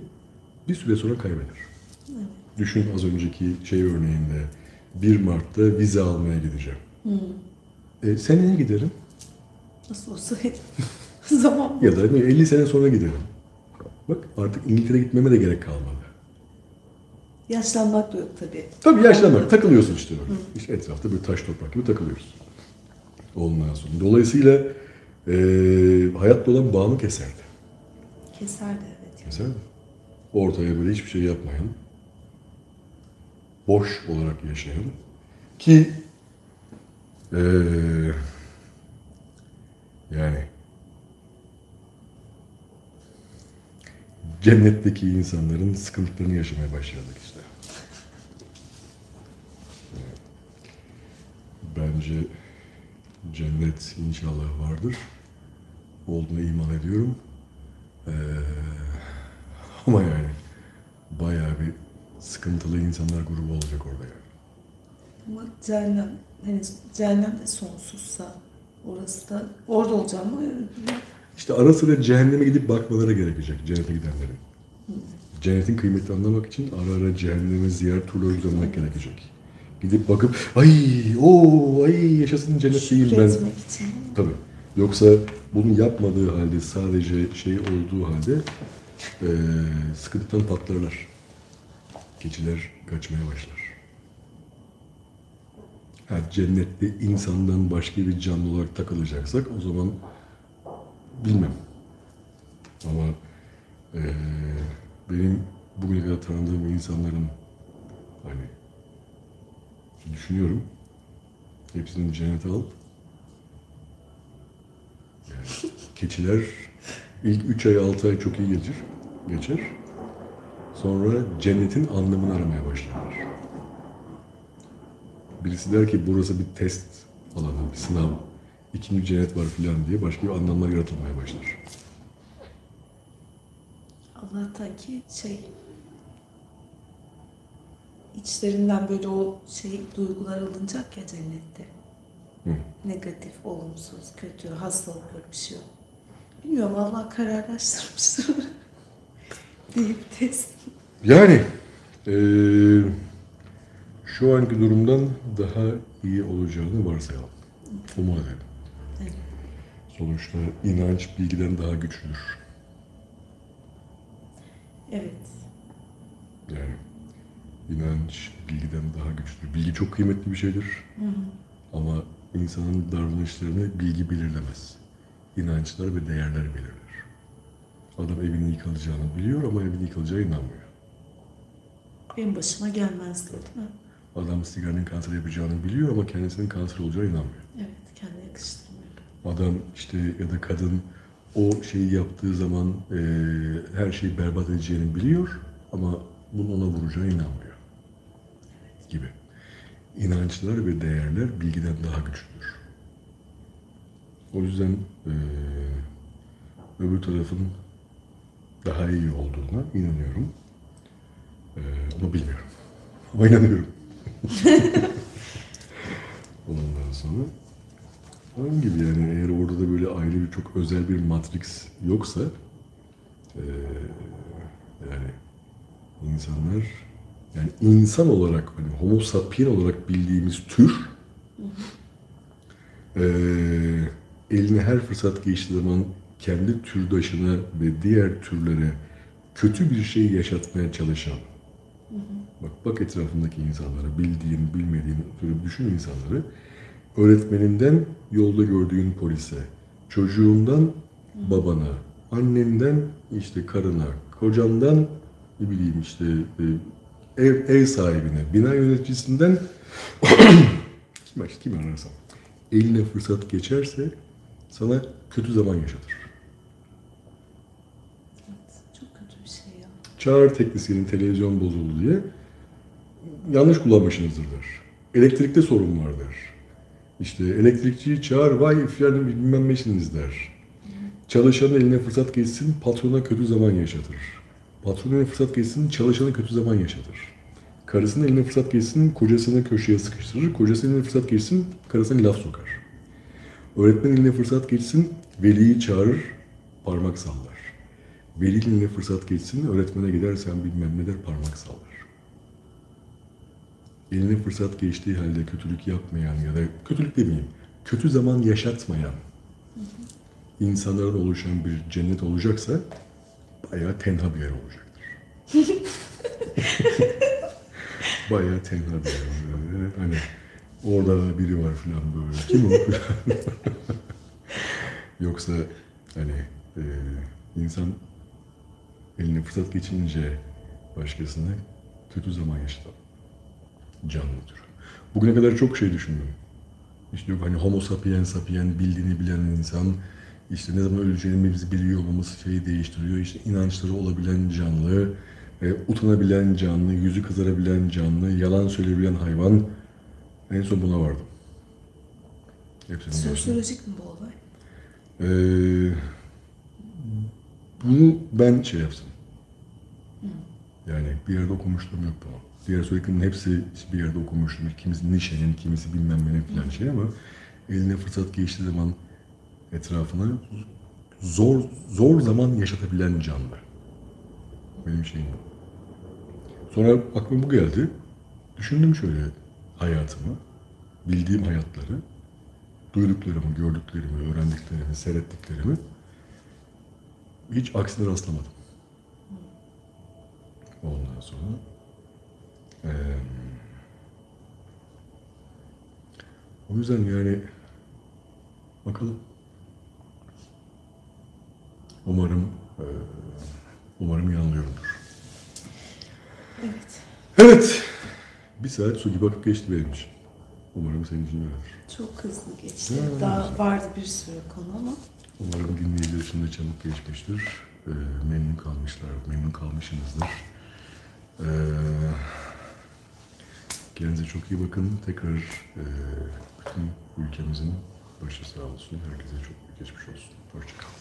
bir süre sonra kaybeder. Düşün az önceki şey örneğinde 1 Mart'ta vize almaya gideceğim. E, seneye giderim Nasıl olsa zaman ya da 50 sene sonra giderim. Bak artık İngiltere gitmeme de gerek kalmadı. yaşlanmak da yok tabii. Tabii yaşlanmak, takılıyorsun işte öyle. İşte etrafta bir taş toprak gibi takılıyoruz. Ondan sonra. Dolayısıyla e, hayatta olan bağımı keserdi. Keserdi evet. Keserdi. Ortaya böyle hiçbir şey yapmayan, boş olarak yaşayan ki e, yani cennetteki insanların sıkıntılarını yaşamaya başladık işte. Bence cennet inşallah vardır. Olduğuna iman ediyorum. Ee, ama yani bayağı bir sıkıntılı insanlar grubu olacak orada yani. Ama cehennem, hani cehennem de sonsuzsa orası da orada olacağım mı? İşte ara sıra cehenneme gidip bakmaları gerekecek cennete gidenlerin. Cennetin kıymetini anlamak için ara ara cehenneme ziyaret turları düzenlemek gerekecek. Gidip bakıp ay o ay yaşasın cennetteyim ben. Şükretmek için. Tabii. Yoksa bunu yapmadığı halde sadece şey olduğu halde eee sıkıntıdan patlarlar. Keçiler kaçmaya başlar. Ha, cennette insandan başka bir canlı olarak takılacaksak o zaman bilmem. Ama eee, benim bugüne kadar tanıdığım insanların hani düşünüyorum hepsini cennete alıp yani keçiler ilk 3 ay 6 ay çok iyi geçer. Geçer. Sonra cennetin anlamını aramaya başlarlar. Birisi der ki burası bir test alanı, bir sınav. İkinci cennet var filan diye başka bir anlamlar yaratılmaya başlar. Allah'tan ki şey içlerinden böyle o şey duygular alınacak ya cennette. Hı. Negatif, olumsuz, kötü, hastalık böyle bir şey yok. Bilmiyorum Allah kararlaştırmıştır. deyip test. Yani eee, şu anki durumdan daha iyi olacağını varsayalım. Umut edelim. Evet. Sonuçta inanç bilgiden daha güçlüdür. Evet. Yani inanç bilgiden daha güçlüdür. Bilgi çok kıymetli bir şeydir. Hı hı. Ama insanın davranışlarını bilgi belirlemez. İnançlar ve değerler belirler. Adam evinin yıkılacağını biliyor ama evinin yıkılacağına inanmıyor. Benim başıma gelmezdi değil mi? Adam sigaranın kanser yapacağını biliyor ama kendisinin kanser olacağına inanmıyor. Evet, kendine yakıştırmıyor. Adam işte ya da kadın o şeyi yaptığı zaman eee, her şeyi berbat edeceğini biliyor ama bunun ona vuracağına inanmıyor. Gibi. İnançlar ve değerler bilgiden daha güçlüdür. O yüzden eee, öbür tarafın daha iyi olduğuna inanıyorum. Eee ama bilmiyorum. Ama inanıyorum. Ondan sonra onun gibi yani eğer orada da böyle ayrı bir çok özel bir matrix yoksa eee, yani insanlar yani insan olarak hani homo sapien olarak bildiğimiz tür eee, eline her fırsat geçtiği zaman kendi türdaşına ve diğer türlere kötü bir şey yaşatmaya çalışan Bak bak etrafındaki insanlara, bildiğin, bilmediğin, düşün insanları. Öğretmeninden yolda gördüğün polise, çocuğundan babana, annenden işte karına, kocandan ne bileyim işte e, ev, ev sahibine, bina yöneticisinden kim, kim ararsan eline fırsat geçerse sana kötü zaman yaşatır. Evet, çok kötü bir şey ya. Çağır teknisyenin televizyon bozuldu diye yanlış kullanmışsınızdır der. Elektrikte sorun var der. İşte elektrikçiyi çağır vay filan bilmem neşiniz der. Çalışanın eline fırsat geçsin patrona kötü zaman yaşatır. Patronun eline fırsat geçsin çalışana kötü zaman yaşatır. Karısının eline fırsat geçsin kocasını köşeye sıkıştırır. Kocasının eline fırsat geçsin karısına laf sokar. Öğretmen eline fırsat geçsin veliyi çağırır parmak sallar. Eline fırsat geçsin öğretmene gidersen bilmem ne der parmak sallar eline fırsat geçtiği halde kötülük yapmayan ya da kötülük demeyeyim, kötü zaman yaşatmayan insanların oluşan bir cennet olacaksa bayağı tenha bir yer olacaktır. bayağı tenha bir yer. Böyle Hani orada biri var falan böyle. Kim o? Yoksa hani e, insan eline fırsat geçinince başkasına kötü zaman yaşatalım canlıdır. Bugüne kadar çok şey düşündüm. İşte yok hani homo sapiens sapien bildiğini bilen insan işte ne zaman öleceğimizi biliyor olması şeyi değiştiriyor. İşte inançları olabilen canlı, e, utanabilen canlı, yüzü kızarabilen canlı, yalan söyleyebilen hayvan. En son buna vardım. Hepsinin. Sosyolojik mi bu olay? Ee, bunu ben şey yapsam. Yani bir yerde okumuştum yok bunu. Diğer söylediklerin hepsi bir yerde okumuştum. Kimisi Nietzsche'nin, kimisi bilmem ne falan şey ama eline fırsat geçtiği zaman etrafına zor zor zaman yaşatabilen canlı. Benim şeyim bu. Sonra aklıma bu geldi. Düşündüm şöyle hayatımı, bildiğim hayatları, duyduklarımı, gördüklerimi, öğrendiklerimi, seyrettiklerimi hiç aksine rastlamadım. Ondan sonra eee, o yüzden yani bakalım. Umarım eee, umarım yanılıyorumdur. Evet. Evet. Bir saat su gibi akıp geçti benim için. Umarım senin için öyledir. Çok hızlı geçti. Ha, Daha güzel. vardı bir sürü konu ama Umarım dinleyiciler için de çabuk geçmiştir. Ee, memnun kalmışlar, memnun kalmışsınızdır. Ee, kendinize çok iyi bakın. Tekrar e, bütün ülkemizin başı sağ olsun. Herkese çok geçmiş olsun. Hoşçakalın.